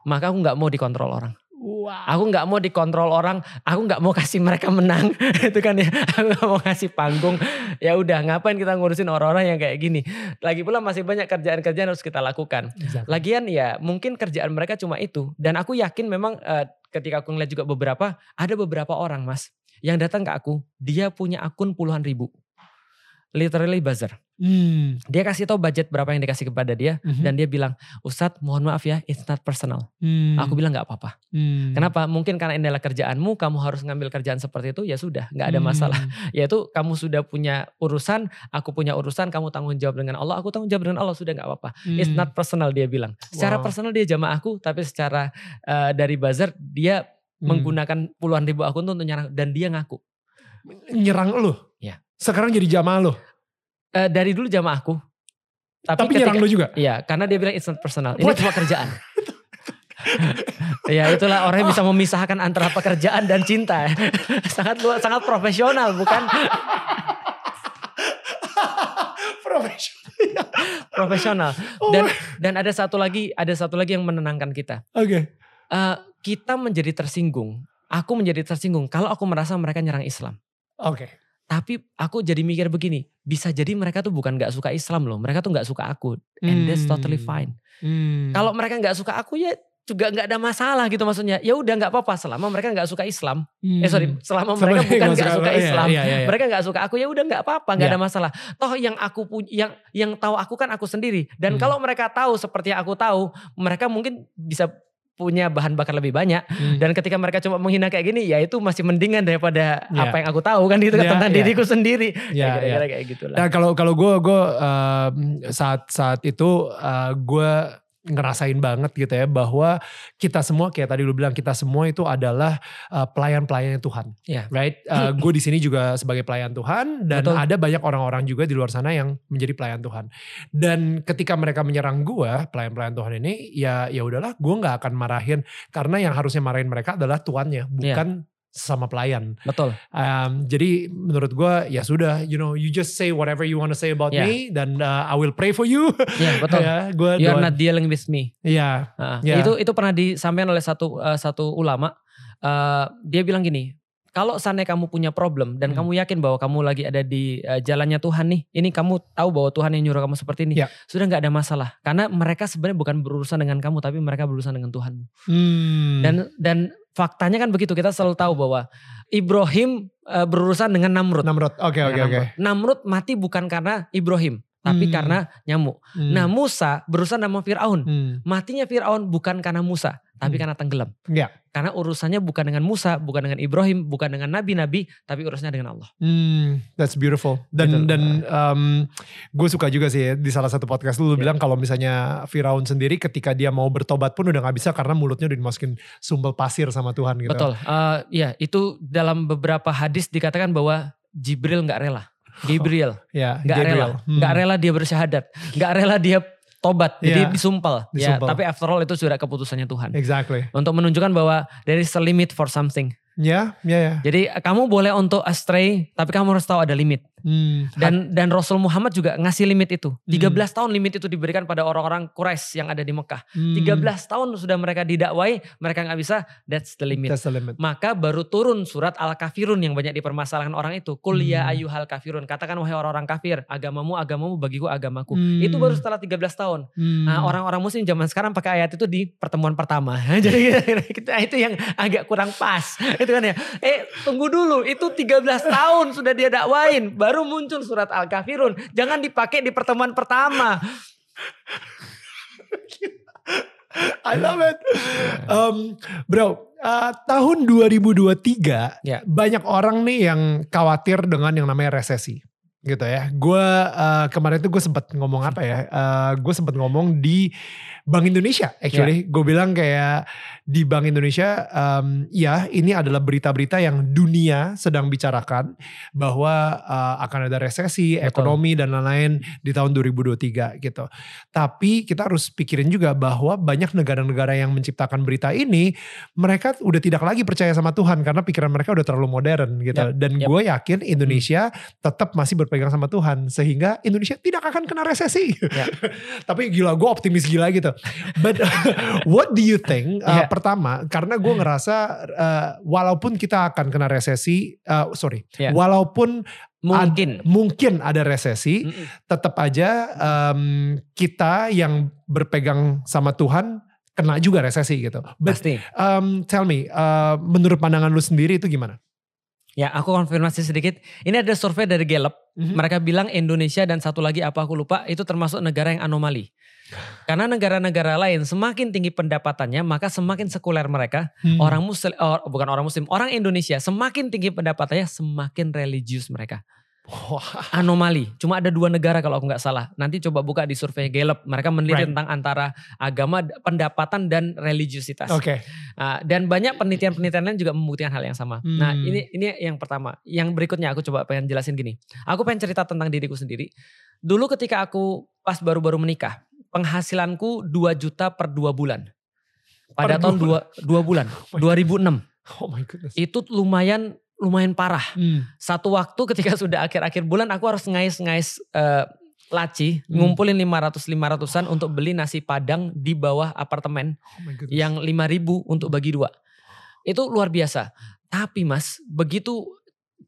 Maka aku nggak mau dikontrol orang. Wow. Aku nggak mau dikontrol orang, aku nggak mau kasih mereka menang, itu kan ya. Aku gak mau kasih panggung. Ya udah, ngapain kita ngurusin orang-orang yang kayak gini? Lagi pula masih banyak kerjaan-kerjaan harus kita lakukan. Exactly. Lagian ya mungkin kerjaan mereka cuma itu. Dan aku yakin memang uh, ketika aku ngeliat juga beberapa, ada beberapa orang mas yang datang ke aku, dia punya akun puluhan ribu literally buzzer. Hmm. Dia kasih tahu budget berapa yang dikasih kepada dia mm-hmm. dan dia bilang, Ustadz mohon maaf ya, it's not personal. Hmm. Aku bilang nggak apa-apa. Hmm. Kenapa? Mungkin karena ini adalah kerjaanmu, kamu harus ngambil kerjaan seperti itu, ya sudah, nggak ada hmm. masalah. Yaitu kamu sudah punya urusan, aku punya urusan, kamu tanggung jawab dengan Allah, aku tanggung jawab dengan Allah, sudah nggak apa-apa. Hmm. It's not personal dia bilang. Secara wow. personal dia jamaah aku, tapi secara uh, dari buzzer dia hmm. menggunakan puluhan ribu akun untuk nyerang dan dia ngaku. Nyerang lu? Ya. Sekarang jadi jamaah lo? Uh, dari dulu jamaahku. Tapi, Tapi ketika, nyerang lo juga? Iya, karena dia bilang it's not personal. Ini What? cuma kerjaan. ya itulah orang yang bisa memisahkan antara pekerjaan dan cinta. sangat luar, sangat profesional, bukan? profesional. profesional. Oh dan dan ada satu lagi, ada satu lagi yang menenangkan kita. Oke. Okay. Uh, kita menjadi tersinggung. Aku menjadi tersinggung kalau aku merasa mereka nyerang Islam. Oke. Okay Tapi aku jadi mikir begini, bisa jadi mereka tuh bukan nggak suka Islam loh, mereka tuh nggak suka aku, and that's totally fine. Hmm. Kalau mereka nggak suka aku ya juga nggak ada masalah gitu maksudnya. Ya udah nggak apa-apa selama mereka nggak suka Islam. Eh sorry, selama mereka bukan nggak suka iya, Islam, iya, iya, iya. mereka nggak suka aku ya udah nggak apa-apa, nggak Iya. ada masalah. Toh yang aku punya, yang yang tahu aku kan aku sendiri. Dan Hmm. kalau mereka tahu seperti yang aku tahu, mereka mungkin bisa punya bahan bakar lebih banyak. Hmm. Dan ketika mereka cuma menghina kayak gini, ya itu masih mendingan daripada Iya. apa yang aku tahu kan gitu Iya, tentang iya. diriku sendiri. Iya, ya, kira-kira kayak gitulah. Nah kalau kalau gue gue saat saat itu gue ngerasain banget gitu ya bahwa kita semua kayak tadi lu bilang kita semua itu adalah uh, pelayan-pelayan Tuhan, Iya. right? gue di sini juga sebagai pelayan Tuhan dan Betul. ada banyak orang-orang juga di luar sana yang menjadi pelayan Tuhan. Dan ketika mereka menyerang gue pelayan-pelayan Tuhan ini, ya ya udahlah, gue nggak akan marahin karena yang harusnya marahin mereka adalah tuannya, bukan sesama pelayan. Betul. Um, jadi menurut gue ya sudah, you know, you just say whatever you want to say about Yeah. me dan uh, I will pray for you. Iya, betul. ya, gue You are not dealing with me. Ya, Nah, Ya. Itu itu pernah disampaikan oleh satu eh, satu ulama. Eh, dia bilang gini, kalau seandainya kamu punya problem dan Hmm. kamu yakin bahwa kamu lagi ada di eh, jalannya Tuhan nih, ini kamu tahu bahwa Tuhan yang nyuruh kamu seperti ini, Ya. sudah nggak ada masalah. Karena mereka sebenarnya bukan berurusan dengan kamu, tapi mereka berurusan dengan Tuhan. Hmm. Dan dan faktanya kan begitu kita selalu tahu bahwa Ibrahim eh, berurusan dengan Namrud. Namrud, oke oke Dengan oke. Namrud. Namrud mati bukan karena Ibrahim, tapi Hmm. karena nyamuk. Hmm. Nah Musa berurusan sama Fir'aun. Hmm. Matinya Fir'aun bukan karena Musa, tapi Hmm. karena tenggelam. Ya. Karena urusannya bukan dengan Musa, bukan dengan Ibrahim, bukan dengan nabi-nabi, tapi urusannya dengan Allah. Hmm, that's beautiful. Dan Betul. dan gue suka juga sih ya, di salah satu podcast lu, lu Ya. bilang kalau misalnya Firaun sendiri ketika dia mau bertobat pun udah nggak bisa karena mulutnya udah dimasukin sumbel pasir sama Tuhan gitu. Betul. Eh, ya, itu dalam beberapa hadis dikatakan bahwa Jibril nggak rela. Gabriel Ya, nggak Gabriel. rela, Hmm. nggak rela dia bersyahadat, nggak rela dia tobat, jadi Ya. disumpal. Ya, Disumpal. tapi after all itu sudah keputusannya Tuhan. Exactly. Untuk menunjukkan bahwa there is a limit for something. Ya, ya ya. Jadi kamu boleh untuk astray, tapi kamu harus tahu ada limit. Hmm. Dan dan Rasul Muhammad juga ngasih limit itu. 13 tahun limit itu diberikan pada orang-orang Quraisy yang ada di Mekah. Hmm. 13 tahun sudah mereka didakwai, mereka nggak bisa, that's the limit. That's the limit. Maka baru turun surat Al-Kafirun yang banyak dipermasalahkan orang itu. Kul ya Hmm. ayyuhal kafirun. Katakan wahai orang-orang kafir, agamamu agamamu bagiku agamaku. Hmm. Itu baru setelah 13 tahun. Hmm. Nah, orang-orang muslim zaman sekarang pakai ayat itu di pertemuan pertama. Jadi kita itu yang agak kurang pas. Itu kan ya. Eh, tunggu dulu. Itu 13 tahun sudah dia dakwain, baru muncul surat Al-Kafirun. Jangan dipakai di pertemuan pertama. I love it. Um, bro, uh, tahun 2023 Ya. banyak orang nih yang khawatir dengan yang namanya resesi. Gitu ya. Gue uh, kemarin tuh gue sempat ngomong apa ya? Uh, gue sempat ngomong di Bank Indonesia. Actually, gue bilang kayak di Bank Indonesia, um, ya ini adalah berita-berita yang dunia sedang bicarakan bahwa uh, akan ada resesi, Betul. ekonomi dan lain-lain di tahun 2023 gitu. Tapi kita harus pikirin juga bahwa banyak negara-negara yang menciptakan berita ini, mereka udah tidak lagi percaya sama Tuhan karena pikiran mereka udah terlalu modern gitu. Yap, Dan yap. gue yakin Indonesia tetap masih berpegang sama Tuhan sehingga Indonesia tidak akan kena resesi. Ya. Tapi gila gue optimis gila gitu. But what do you think? Uh, Ya. Pertama, karena gue ngerasa uh, walaupun kita akan kena resesi, uh, sorry, Ya. walaupun Mungkin. mungkin ada resesi, Mm-mm. tetap aja em, kita yang berpegang sama Tuhan kena juga resesi gitu. But Pasti. em, tell me, uh, menurut pandangan lu sendiri itu gimana? Ya, aku konfirmasi sedikit. Ini ada survei dari Gallup. Mhm. Mereka bilang Indonesia dan satu lagi apa aku lupa itu termasuk negara yang anomali. Karena negara-negara lain semakin tinggi pendapatannya maka semakin sekuler mereka. Hmm. Orang muslim oh, bukan orang muslim, orang Indonesia semakin tinggi pendapatannya semakin religius mereka. Wah, Anomali. Cuma ada dua negara kalau aku nggak salah. Nanti coba buka di survei Gallup. Mereka meneliti Right. tentang antara agama, pendapatan dan religiusitas. Oke. Ah, dan banyak penelitian-penelitian lain juga membuktikan hal yang sama. Nah Hmm. ini ini yang pertama. Yang berikutnya aku coba pengen jelasin gini. Aku pengen cerita tentang diriku sendiri. Dulu ketika aku pas baru-baru menikah, penghasilanku 2 juta per dua bulan. Pada Per tahun bulan? dua, dua bulan, my 2006. Oh my goodness. Itu lumayan lumayan parah. Hmm. Satu waktu ketika sudah akhir-akhir bulan aku harus ngais-ngais eh, laci, Hmm. ngumpulin 500-500an untuk beli nasi padang di bawah apartemen Oh yang 5000 untuk bagi dua. Itu luar biasa. Tapi mas, begitu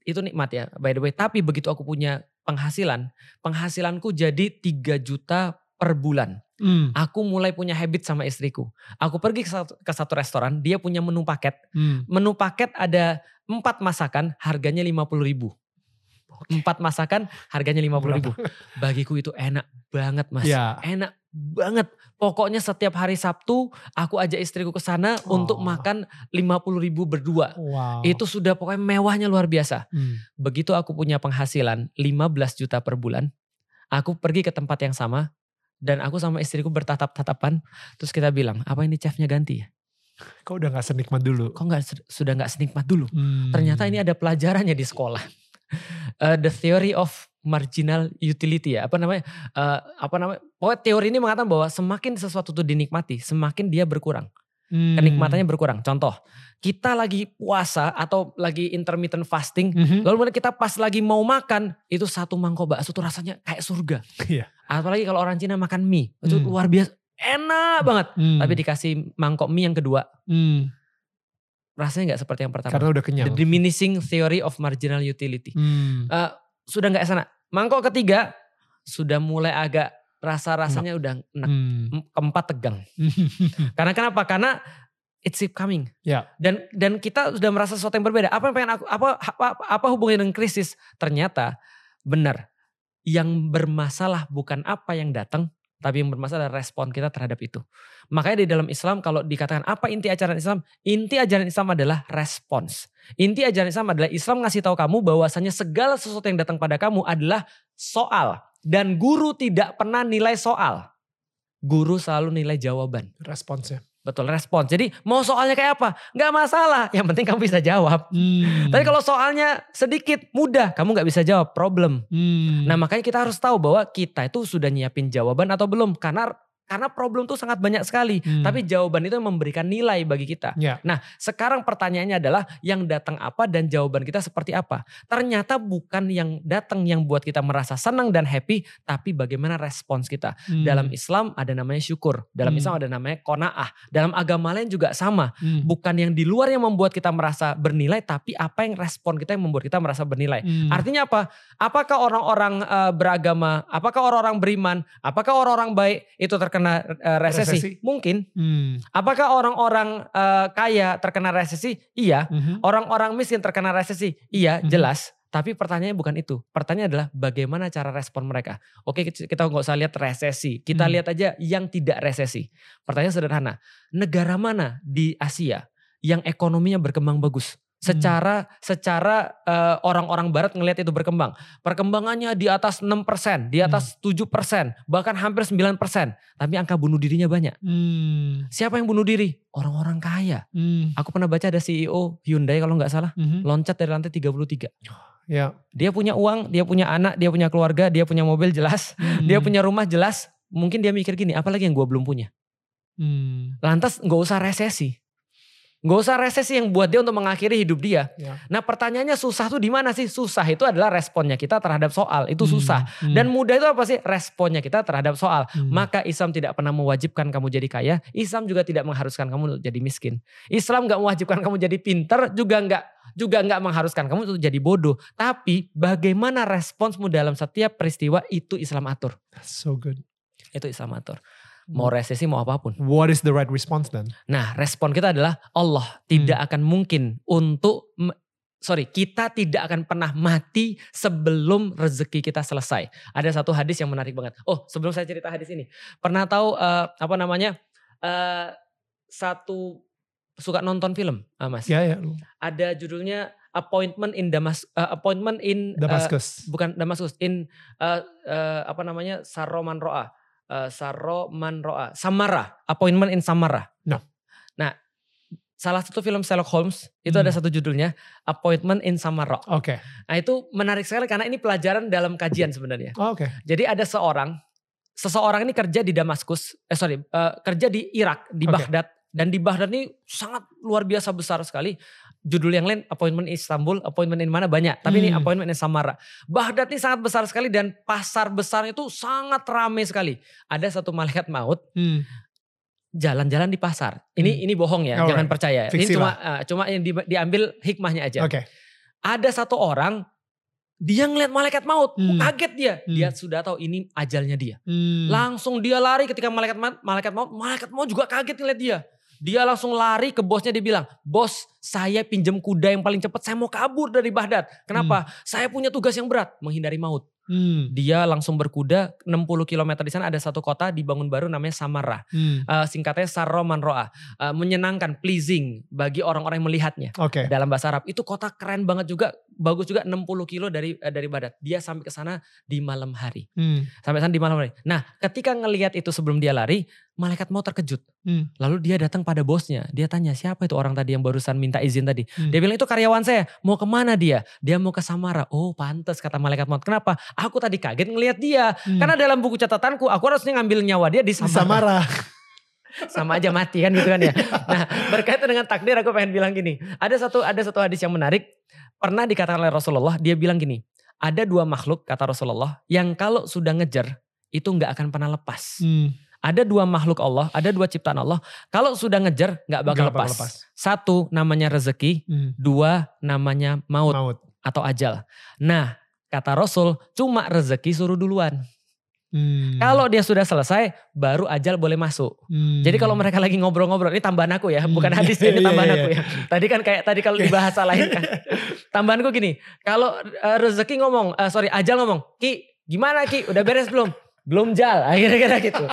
itu nikmat ya by the way. Tapi begitu aku punya penghasilan, penghasilanku jadi 3 juta per bulan. Hmm. Aku mulai punya habit sama istriku. Aku pergi ke satu, ke satu restoran, dia punya menu paket. Hmm. Menu paket ada empat masakan, harganya 50 ribu. Empat masakan, harganya 50 ribu. Bagiku itu enak banget mas. Ya. Enak banget. Pokoknya setiap hari Sabtu, aku ajak istriku ke sana untuk Oh. makan 50 ribu berdua. Wow. Itu sudah pokoknya mewahnya luar biasa. Hmm. Begitu aku punya penghasilan 15 juta per bulan, aku pergi ke tempat yang sama dan aku sama istriku bertatap-tatapan, terus kita bilang, apa ini chefnya ganti ya? Kok udah gak senikmat dulu? Kok nggak sudah nggak senikmat dulu? Hmm. Ternyata ini ada pelajarannya di sekolah. Eh, the theory of marginal utility ya, apa namanya? Eh, apa namanya? Pokoknya teori ini mengatakan bahwa semakin sesuatu itu dinikmati, semakin dia berkurang. Hmm. Kenikmatannya berkurang. Contoh, kita lagi puasa atau lagi intermittent fasting, Mhm. Lalu kemudian kita pas lagi mau makan, itu satu mangkok bakso tuh rasanya kayak surga. Iya. Apalagi kalau orang Cina makan mie, itu Hmm. luar biasa. Enak banget. Hmm. Tapi dikasih mangkok mie yang kedua, Hmm. rasanya nggak seperti yang pertama. Karena udah kenyang. The diminishing theory of marginal utility. Hmm. Eh, sudah nggak sana. Mangkok ketiga, sudah mulai agak rasa-rasanya udah enak. Hmm. Keempat tegang. Karena kenapa? Karena it's keep coming. Ya. Dan dan kita sudah merasa sesuatu yang berbeda. Apa yang pengen aku apa apa, apa hubungannya dengan krisis? Ternyata benar. Yang bermasalah bukan apa yang datang, tapi yang bermasalah adalah respon kita terhadap itu. Makanya di dalam Islam kalau dikatakan apa inti ajaran Islam? Inti ajaran Islam adalah respons. Inti ajaran Islam adalah Islam ngasih tahu kamu bahwasanya segala sesuatu yang datang pada kamu adalah soal dan guru tidak pernah nilai soal. Guru selalu nilai jawaban. Responsnya. Betul, respons. Jadi mau soalnya kayak apa? Nggak masalah. Yang penting kamu bisa jawab. Hmm. Tapi kalau soalnya sedikit, mudah. Kamu nggak bisa jawab, problem. Hmm. Nah makanya kita harus tahu bahwa kita itu sudah nyiapin jawaban atau belum. Karena karena problem tuh sangat banyak sekali. Hmm. Tapi jawaban itu memberikan nilai bagi kita. Ya. Nah sekarang pertanyaannya adalah yang datang apa dan jawaban kita seperti apa. Ternyata bukan yang datang yang buat kita merasa senang dan happy. Tapi bagaimana respons kita. Hmm. Dalam Islam ada namanya syukur. Dalam Hmm. Islam ada namanya kona'ah. Dalam agama lain juga sama. Hmm. Bukan yang di luar yang membuat kita merasa bernilai, tapi apa yang respon kita yang membuat kita merasa bernilai. Hmm. Artinya apa? Apakah orang-orang eh, beragama, apakah orang-orang beriman, apakah orang-orang baik itu terkena eh, resesi? Resesi. Mungkin. Hmm. Apakah orang-orang eh, kaya terkena resesi? Iya. Mhm. Orang-orang miskin terkena resesi? Iya, Mhm. jelas. Tapi pertanyaannya bukan itu. Pertanyaannya adalah bagaimana cara respon mereka. Oke kita kita nggak usah lihat resesi. Kita Hmm. lihat aja yang tidak resesi. Pertanyaan sederhana. Negara mana di Asia yang ekonominya berkembang bagus? Secara secara eh, orang-orang barat ngelihat itu berkembang. Perkembangannya di atas 6%, di atas 7%, bahkan hampir 9%. Tapi angka bunuh dirinya banyak. Hmm. Siapa yang bunuh diri? Orang-orang kaya. Hmm. Aku pernah baca ada CEO Hyundai kalau nggak salah Mhm. loncat dari lantai 33. Ya. Dia punya uang, dia punya anak, dia punya keluarga, dia punya mobil jelas, Hmm. dia punya rumah jelas. Mungkin dia mikir gini, apalagi yang gue belum punya. Hmm. Lantas nggak usah resesi. Nggak usah resesi yang buat dia untuk mengakhiri hidup dia. Ya. Nah pertanyaannya susah tuh di mana sih? Susah itu adalah responnya kita terhadap soal. Itu Hmm. susah. Hmm. Dan mudah itu apa sih? Responnya kita terhadap soal. Hmm. Maka Islam tidak pernah mewajibkan kamu jadi kaya. Islam juga tidak mengharuskan kamu untuk jadi miskin. Islam nggak mewajibkan kamu jadi pinter. Juga nggak juga nggak mengharuskan kamu untuk jadi bodoh. Tapi bagaimana responsmu dalam setiap peristiwa itu Islam atur. That's so good. Itu Islam atur. Mau resesi mau apa pun. What is the right response then? Nah respon kita adalah Allah tidak akan mungkin untuk Sorry, kita tidak akan pernah mati sebelum rezeki kita selesai. Ada satu hadis yang menarik banget. Oh, sebelum saya cerita hadis ini, pernah tahu eh, apa namanya? eh, satu suka nonton film, ah, Mas. Ya ya. Ada judulnya Appointment in Damas, eh, Appointment in Damascus. bukan Damaskus, in eh, eh, apa namanya? Saroman Roa. Eh, Saroman Roa, Samara, Appointment in Samara. No. Nah, salah satu film Sherlock Holmes itu ada Hmm. satu judulnya Appointment in Samara. Oke. Nah, itu menarik sekali karena ini pelajaran dalam kajian sebenarnya. Oh, Oke. Jadi ada seorang, seseorang ini kerja di Damaskus, eh sorry, eh, kerja di Irak, di Oke. Baghdad. Dan di Baghdad ini sangat luar biasa besar sekali. Judul yang lain appointment in Istanbul, appointment in mana banyak. Tapi ini Hmm. appointment in Samara. Baghdad ini sangat besar sekali dan pasar besar itu sangat ramai sekali. Ada satu malaikat maut Hmm. jalan-jalan di pasar. Ini Hmm. ini bohong ya, Alright. jangan percaya. Fiksi ini cuma eh, cuma yang di- diambil hikmahnya aja. Oke. Ada satu orang dia ngeliat malaikat maut, Hmm. kaget dia. Hmm. Dia sudah tahu ini ajalnya dia. Hmm. Langsung dia lari ketika malaikat maut, malaikat maut, malaikat maut juga kaget ngeliat dia. Dia langsung lari ke bosnya dia bilang, "Bos, saya pinjam kuda yang paling cepat, saya mau kabur dari Baghdad. Kenapa? Saya punya tugas yang berat, menghindari maut." Hmm. Dia langsung berkuda 60 km di sana ada satu kota dibangun baru namanya Samarra. Hmm. Eh, singkatnya Sarro Manroa. Eh, menyenangkan, pleasing bagi orang-orang yang melihatnya. Oke. Dalam bahasa Arab. Itu kota keren banget juga, bagus juga 60 kilo dari eh, dari Baghdad. Dia sampai ke sana di malam hari. Hmm. Sampai sana di malam hari. Nah, ketika ngelihat itu sebelum dia lari, malaikat mau terkejut. Hmm. Lalu dia datang pada bosnya. Dia tanya, siapa itu orang tadi yang barusan minta izin tadi? Hmm. Dia bilang, itu karyawan saya. Mau ke mana dia? Dia mau ke Samara. Oh pantas kata malaikat maut. Kenapa? Aku tadi kaget ngelihat dia. Hmm. Karena dalam buku catatanku, aku harusnya ngambil nyawa dia di Samara. Samara. Sama aja mati kan gitu kan ya. Nah berkaitan dengan takdir aku pengen bilang gini. Ada satu ada satu hadis yang menarik. Pernah dikatakan oleh Rasulullah, dia bilang gini. Ada dua makhluk kata Rasulullah yang kalau sudah ngejar itu nggak akan pernah lepas. Hmm. Ada dua makhluk Allah, ada dua ciptaan Allah. Kalau sudah ngejar nggak bakal bakal lepas. Satu namanya rezeki, Hmm. dua namanya maut Maut. atau ajal. Nah kata Rasul cuma rezeki suruh duluan. Hmm. Kalau dia sudah selesai baru ajal boleh masuk. Hmm. Jadi kalau mereka lagi ngobrol-ngobrol, ini tambahan aku ya, Hmm. bukan hadis ya, ini Iya, tambahan iya, aku ya. Tadi kan kayak tadi kalau di bahasa lain kan. Tambahanku gini, kalau eh, rezeki ngomong, eh, sorry ajal ngomong, Ki gimana Ki, udah beres belum? Belum jal, akhirnya kira gitu.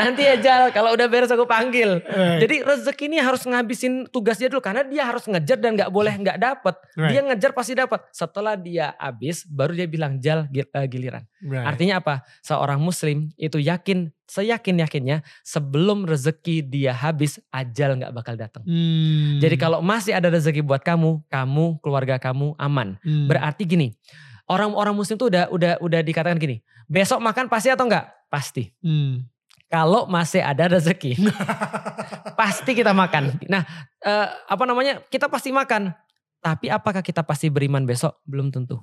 Nanti ya jal, kalau udah beres aku panggil. Right. Jadi rezeki ini harus ngabisin tugas dia dulu karena dia harus ngejar dan nggak boleh nggak dapet. Right. Dia ngejar pasti dapat. Setelah dia habis, baru dia bilang jal eh, giliran. Right. Artinya apa? Seorang muslim itu yakin, seyakin-yakinnya sebelum rezeki dia habis, ajal nggak bakal datang. Hmm. Jadi kalau masih ada rezeki buat kamu, kamu, keluarga kamu aman. Hmm. Berarti gini, orang-orang muslim tuh udah udah udah dikatakan gini, besok makan pasti atau enggak? Pasti. Hmm. Kalau masih ada rezeki, pasti kita makan. Nah, eh, apa namanya? Kita pasti makan. Tapi apakah kita pasti beriman besok? Belum tentu.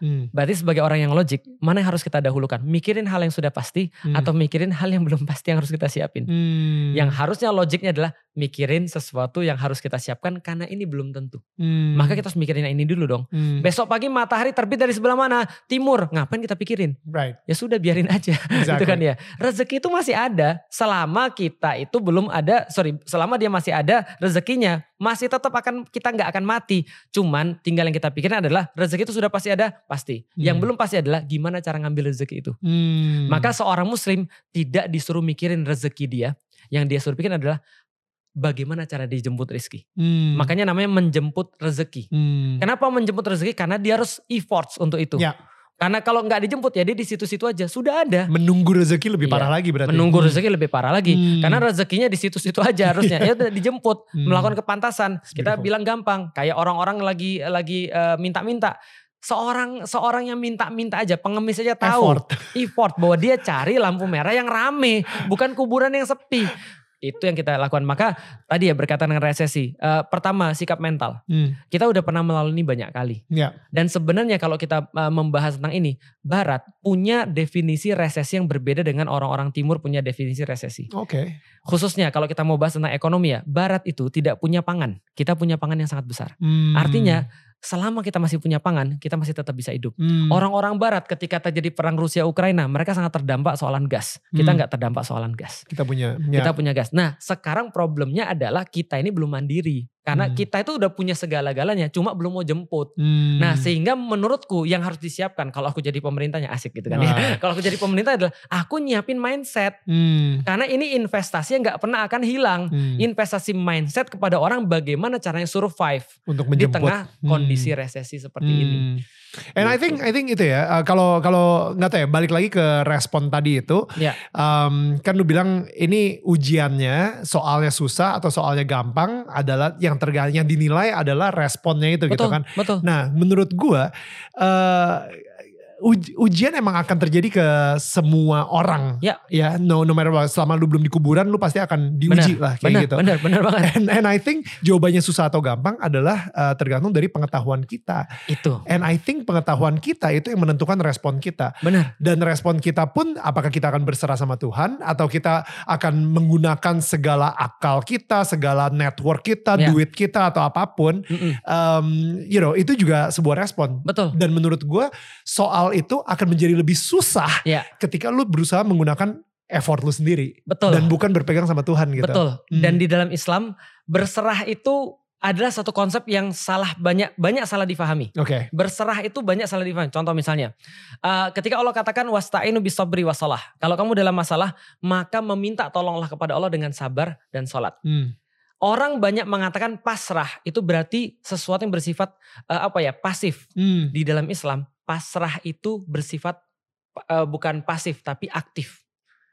Hmm. Berarti sebagai orang yang logik, mana yang harus kita dahulukan? Mikirin hal yang sudah pasti Hmm. atau mikirin hal yang belum pasti yang harus kita siapin? Hmm. Yang harusnya logiknya adalah mikirin sesuatu yang harus kita siapkan karena ini belum tentu. Hmm. Maka kita harus mikirin yang ini dulu dong. Hmm. Besok pagi matahari terbit dari sebelah mana? Timur. Ngapain kita pikirin? Right. Ya sudah biarin aja. Exactly. Gitu kan ya. Rezeki itu masih ada selama kita itu belum ada, sorry, selama dia masih ada rezekinya, masih tetap akan kita nggak akan mati. Cuman tinggal yang kita pikirin adalah rezeki itu sudah pasti ada, pasti. Yang Hmm. belum pasti adalah gimana cara ngambil rezeki itu. Hmm. Maka seorang muslim tidak disuruh mikirin rezeki dia, yang dia suruh pikirin adalah bagaimana cara dijemput rezeki. Hmm. Makanya namanya menjemput rezeki. Hmm. Kenapa menjemput rezeki? Karena dia harus efforts untuk itu. Ya. Karena kalau nggak dijemput ya dia di situ-situ aja. Sudah ada. Menunggu rezeki lebih Iya. parah lagi berarti. Menunggu Hmm. rezeki lebih parah lagi. Hmm. Karena rezekinya di situ-situ aja harusnya. ya udah dijemput, Hmm. melakukan kepantasan. It's Kita beautiful. bilang gampang. Kayak orang-orang lagi lagi eh, minta-minta. Seorang seorang yang minta-minta aja, pengemis aja tahu Effort. effort bahwa dia cari lampu merah yang rame, bukan kuburan yang sepi. Itu yang kita lakukan. Maka tadi ya berkaitan dengan resesi. Eh, pertama sikap mental. Hmm. Kita udah pernah melalui ini banyak kali. Ya. Dan sebenarnya kalau kita uh, membahas tentang ini, Barat punya definisi resesi yang berbeda dengan orang-orang Timur punya definisi resesi. Oke. Khususnya kalau kita mau bahas tentang ekonomi ya, Barat itu tidak punya pangan. Kita punya pangan yang sangat besar. Hmm. Artinya selama kita masih punya pangan, kita masih tetap bisa hidup. Hmm. Orang-orang Barat ketika terjadi perang Rusia Ukraina, mereka sangat terdampak soalan gas. Kita Hmm. nggak terdampak soalan gas. kita punya. Ya. Kita punya gas. Nah, sekarang problemnya adalah kita ini belum mandiri. Karena Hmm. kita itu udah punya segala-galanya, cuma belum mau jemput. Hmm. Nah sehingga menurutku yang harus disiapkan kalau aku jadi pemerintahnya asik gitu kan ya. Wah. Kalau aku jadi pemerintah adalah aku nyiapin mindset. Hmm. Karena ini investasi yang gak pernah akan hilang. Hmm. Investasi mindset kepada orang bagaimana caranya survive Untuk di menjemput. tengah Hmm. kondisi resesi seperti ini. And I Gitu. think I think itu ya uh, kalau kalau nggak tahu ya balik lagi ke respon tadi itu Ya. um, kan lu bilang ini ujiannya soalnya susah atau soalnya gampang adalah yang tergantung yang dinilai adalah responnya itu gitu Betul, kan. betul. Nah menurut gua uh, uj- ujian emang akan terjadi ke semua orang. Ya. Ya, no, no matter what. Selama lu belum di kuburan, lu pasti akan diuji lah kayak benar, gitu. benar, benar banget. And, and I think jawabannya susah atau gampang adalah uh, tergantung dari pengetahuan kita. Itu, And I think pengetahuan kita itu yang menentukan respon kita. benar. Dan respon kita pun apakah kita akan berserah sama Tuhan atau kita akan menggunakan segala akal kita, segala network kita, Ya. duit kita atau apa pun. Mm-mm. Um, you know, itu juga sebuah respon. Betul. Dan menurut gue soal itu akan menjadi lebih susah Ya, ketika lu berusaha menggunakan effort lu sendiri. betul. Dan bukan berpegang sama Tuhan gitu. Betul. Hmm. Dan di dalam Islam berserah itu adalah satu konsep yang salah banyak banyak salah difahami. Oke. Berserah itu banyak salah difahami. Contoh misalnya, eh, ketika Allah katakan wasta'inu bisabri wasalah. Kalau kamu dalam masalah, maka meminta tolonglah kepada Allah dengan sabar dan sholat. Hmm. Orang banyak mengatakan pasrah itu berarti sesuatu yang bersifat eh, apa ya pasif. Hmm. Di dalam Islam, pasrah itu bersifat eh, bukan pasif tapi aktif.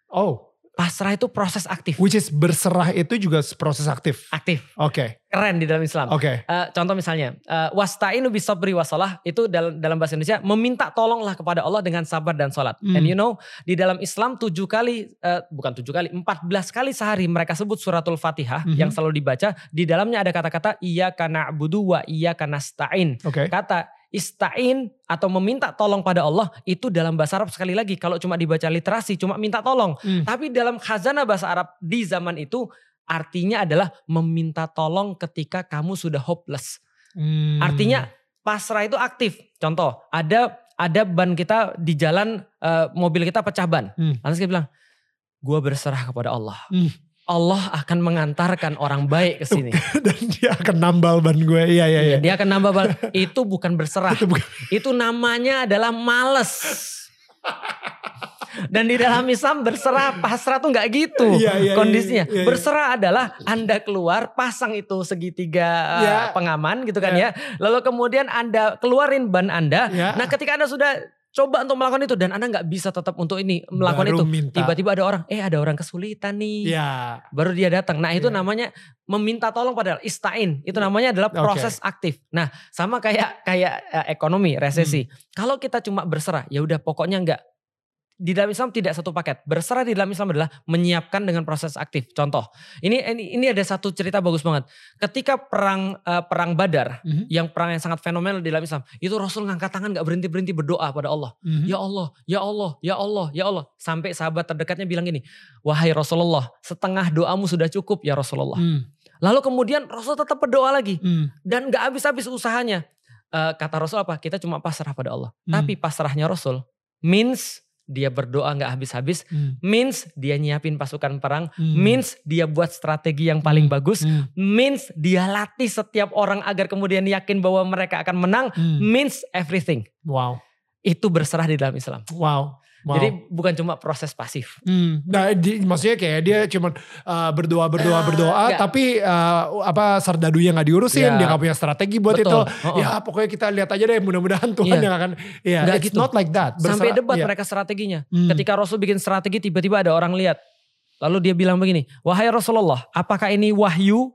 Oh, Pasrah itu proses aktif. which is berserah itu juga proses aktif. Aktif. Oke. Keren di dalam Islam. Oke. Eh, contoh misalnya, uh, wasta'inu bisabri wasalah itu dalam dalam bahasa Indonesia meminta tolonglah kepada Allah dengan sabar dan sholat. Hmm. And you know di dalam Islam tujuh kali, eh, bukan tujuh kali, empat belas kali sehari mereka sebut suratul Fatihah Mhm. yang selalu dibaca. Di dalamnya ada kata-kata iya karena budu wa iya karena stain. Oke. Kata istain atau meminta tolong pada Allah itu dalam bahasa Arab sekali lagi kalau cuma dibaca literasi cuma minta tolong. Hmm. Tapi dalam khazanah bahasa Arab di zaman itu artinya adalah meminta tolong ketika kamu sudah hopeless. Hmm. Artinya pasrah itu aktif. Contoh, ada ada ban kita di jalan eh, mobil kita pecah ban. Hmm. Lantas kita bilang, gua berserah kepada Allah. Hmm. Allah akan mengantarkan orang baik ke sini. dan dia akan nambal ban gue. Iya iya iya. Dia akan nambah ban. Itu bukan berserah. Itu bukan. Itu namanya adalah males. Dan di dalam Islam berserah pasrah tuh nggak gitu Iya, iya, kondisinya. iya, iya. Berserah adalah Anda keluar pasang itu segitiga Iya. pengaman gitu kan Iya. ya. Lalu kemudian Anda keluarin ban Anda. Nah, ketika Anda sudah coba untuk melakukan itu dan Anda nggak bisa tetap untuk ini melakukan Baru itu, minta. tiba-tiba ada orang, eh ada orang kesulitan nih. Iya. Baru dia datang. Nah, itu Iya. namanya meminta tolong padahal istain. Itu namanya adalah proses aktif. Nah, sama kayak kayak eh, ekonomi, resesi. Hmm. Kalau kita cuma berserah, ya udah pokoknya enggak di dalam Islam tidak satu paket. Berserah di dalam Islam adalah menyiapkan dengan proses aktif. Contoh, ini ini, ini ada satu cerita bagus banget. Ketika perang eh, perang Badar, Mhm. yang perang yang sangat fenomenal di dalam Islam, itu Rasul ngangkat tangan nggak berhenti berhenti berdoa pada Allah. Mhm. Ya Allah, ya Allah, ya Allah, ya Allah. Sampai sahabat terdekatnya bilang gini, wahai Rasulullah, setengah doamu sudah cukup ya Rasulullah. Hmm. Lalu kemudian Rasul tetap berdoa lagi Hmm. dan nggak habis-habis usahanya. Eh, kata Rasul apa? Kita cuma pasrah pada Allah. Hmm. Tapi pasrahnya Rasul means dia berdoa nggak habis-habis, Hmm. means dia nyiapin pasukan perang, Hmm. means dia buat strategi yang paling Hmm. bagus, Hmm. means dia latih setiap orang agar kemudian yakin bahwa mereka akan menang, Hmm. means everything. Wow. Itu berserah di dalam Islam. Wow. Wow. Jadi bukan cuma proses pasif. Hmm, nah, di- maksudnya kayak dia cuman uh, berdoa berdoa Ah, berdoa, nggak. tapi uh, apa sardadunya nggak diurusin, Ya. dia nggak punya strategi buat Betul. itu. Oh, oh. Ya pokoknya kita lihat aja deh, mudah-mudahan Tuhan Iya. yang akan. Ya, Nggak it's gitu. not like that. Sampai Berserah- debat iya. mereka strateginya. Hmm. Ketika Rasul bikin strategi tiba-tiba ada orang lihat. Lalu dia bilang begini, wahai Rasulullah apakah ini wahyu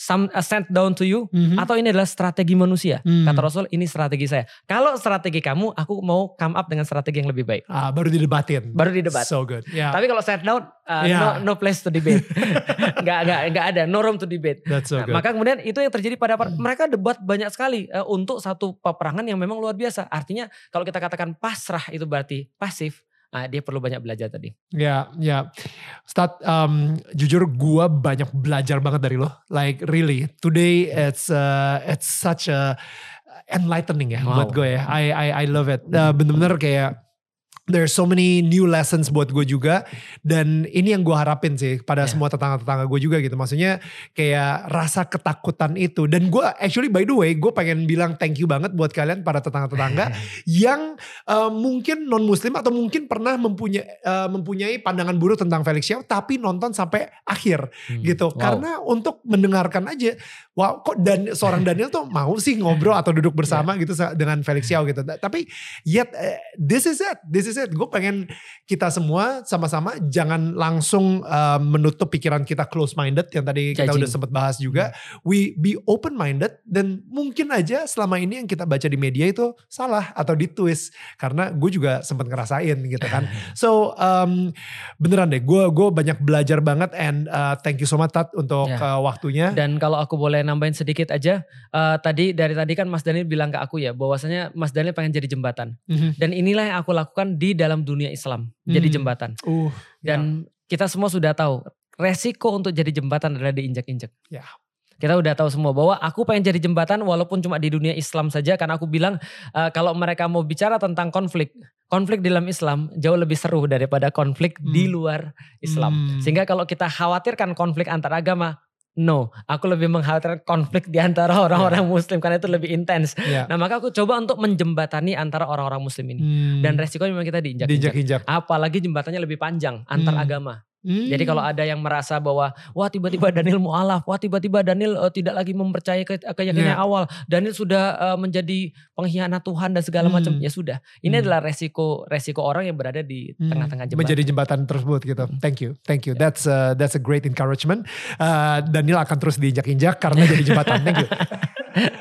some, uh, sent down to you? Mhm. Atau ini adalah strategi manusia? Hmm. Kata Rasul ini strategi saya. Kalau strategi kamu aku mau come up dengan strategi yang lebih baik. Ah, baru didebatin. Baru didebat. So good. Ya, Tapi kalau set down, uh, Yeah. no, no place to debate. gak, gak, gak ada, no room to debate. that's so Nah, good. maka kemudian itu yang terjadi pada per- mereka debat banyak sekali eh, untuk satu peperangan yang memang luar biasa. Artinya kalau kita katakan pasrah itu berarti pasif, ah, dia perlu banyak belajar tadi. Ya, ya. Stat, um, jujur gue banyak belajar banget dari lo. Like really, today it's uh, it's such a enlightening ya Wow. buat gue ya. I I I love it. Uh, Bener-bener kayak there's so many new lessons buat gue juga dan ini yang gue harapin sih pada Ya. semua tetangga-tetangga gue juga gitu maksudnya kayak rasa ketakutan itu dan gue actually by the way gue pengen bilang thank you banget buat kalian para tetangga-tetangga yang uh, mungkin non muslim atau mungkin pernah mempunyai uh, mempunyai pandangan buruk tentang Felix Xiao tapi nonton sampai akhir Hmm. gitu Wow. karena untuk mendengarkan aja wow kok dan seorang Daniel tuh mau sih ngobrol atau duduk bersama gitu sa- dengan Felix Xiao gitu Ta- tapi yet uh, this is it this is it Gue pengen kita semua sama-sama jangan langsung uh, menutup pikiran kita close minded yang tadi kita Judging. udah sempat bahas juga. We be open minded dan mungkin aja selama ini yang kita baca di media itu salah atau ditwist karena gue juga sempat ngerasain gitu kan. So um, beneran deh, gue gue banyak belajar banget and uh, thank you so much Tat untuk Ya. uh, waktunya. Dan kalau aku boleh nambahin sedikit aja, eh, tadi dari tadi kan Mas Daniel bilang ke aku ya, bahwasanya Mas Daniel pengen jadi jembatan. Mhm. Dan inilah yang aku lakukan di dalam dunia Islam, jadi Hmm. jembatan. Uh, Dan kita semua sudah tahu, resiko untuk jadi jembatan adalah diinjak-injak. Ya. Kita udah tahu semua bahwa aku pengen jadi jembatan walaupun cuma di dunia Islam saja karena aku bilang eh, kalau mereka mau bicara tentang konflik, konflik di dalam Islam jauh lebih seru daripada konflik di Hmm. luar Islam. Hmm. Sehingga kalau kita khawatirkan konflik antar agama, no, aku lebih mengkhawatirkan konflik di antara orang-orang muslim karena itu lebih intens. ya. Nah, maka aku coba untuk menjembatani antara orang-orang muslim ini. Hmm. Dan resikonya memang kita diinjak-injak. diinjak-injak. Apalagi jembatannya lebih panjang antar Hmm. agama. Hmm. Jadi kalau ada yang merasa bahwa wah tiba-tiba Daniel mualaf, wah tiba-tiba Daniel eh, tidak lagi mempercayai ke, keyakinan Ya. awal, Daniel sudah eh, menjadi pengkhianat Tuhan dan segala macam. Hmm. Ya sudah. Ini Hmm. adalah resiko resiko orang yang berada di Hmm, tengah-tengah jembatan. menjadi jembatan tersebut gitu. Hmm. Thank you, thank you. That's uh, that's a great encouragement. Uh, Daniel akan terus diinjak-injak karena jadi jembatan. Thank you.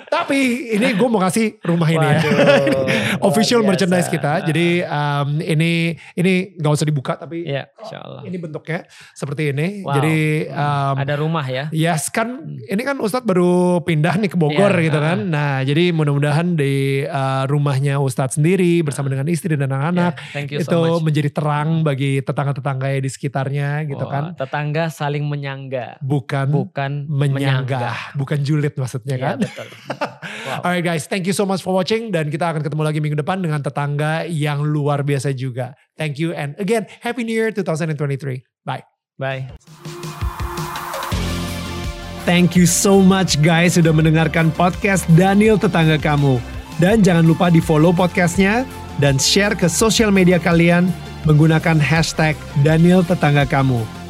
Tapi ini gue mau kasih rumah ini ya. Waduh, Official luar merchandise biasa. kita. Jadi um, ini ini nggak usah dibuka tapi Ya, insya Allah. ini bentuknya seperti ini. Wow. Jadi um, Ada rumah ya. Yes kan ini kan Ustadz baru pindah nih ke Bogor Iya, gitu uh-uh. kan. Nah jadi mudah-mudahan di uh, rumahnya Ustadz sendiri bersama dengan istri dan anak-anak Ya, itu so much. menjadi terang bagi tetangga-tetangga di sekitarnya gitu Wah, kan. Tetangga saling menyangga, Bukan, bukan menyanggah, bukan julid maksudnya Iya, kan. Betul. Wow. Alright guys, thank you so much for watching dan kita akan ketemu lagi minggu depan dengan tetangga yang luar biasa juga. Thank you and again, Happy New Year 2023. Bye. Bye. Thank you so much guys sudah mendengarkan podcast Daniel Tetangga Kamu. Dan jangan lupa di follow podcastnya dan share ke sosial media kalian menggunakan hashtag Daniel Tetangga Kamu.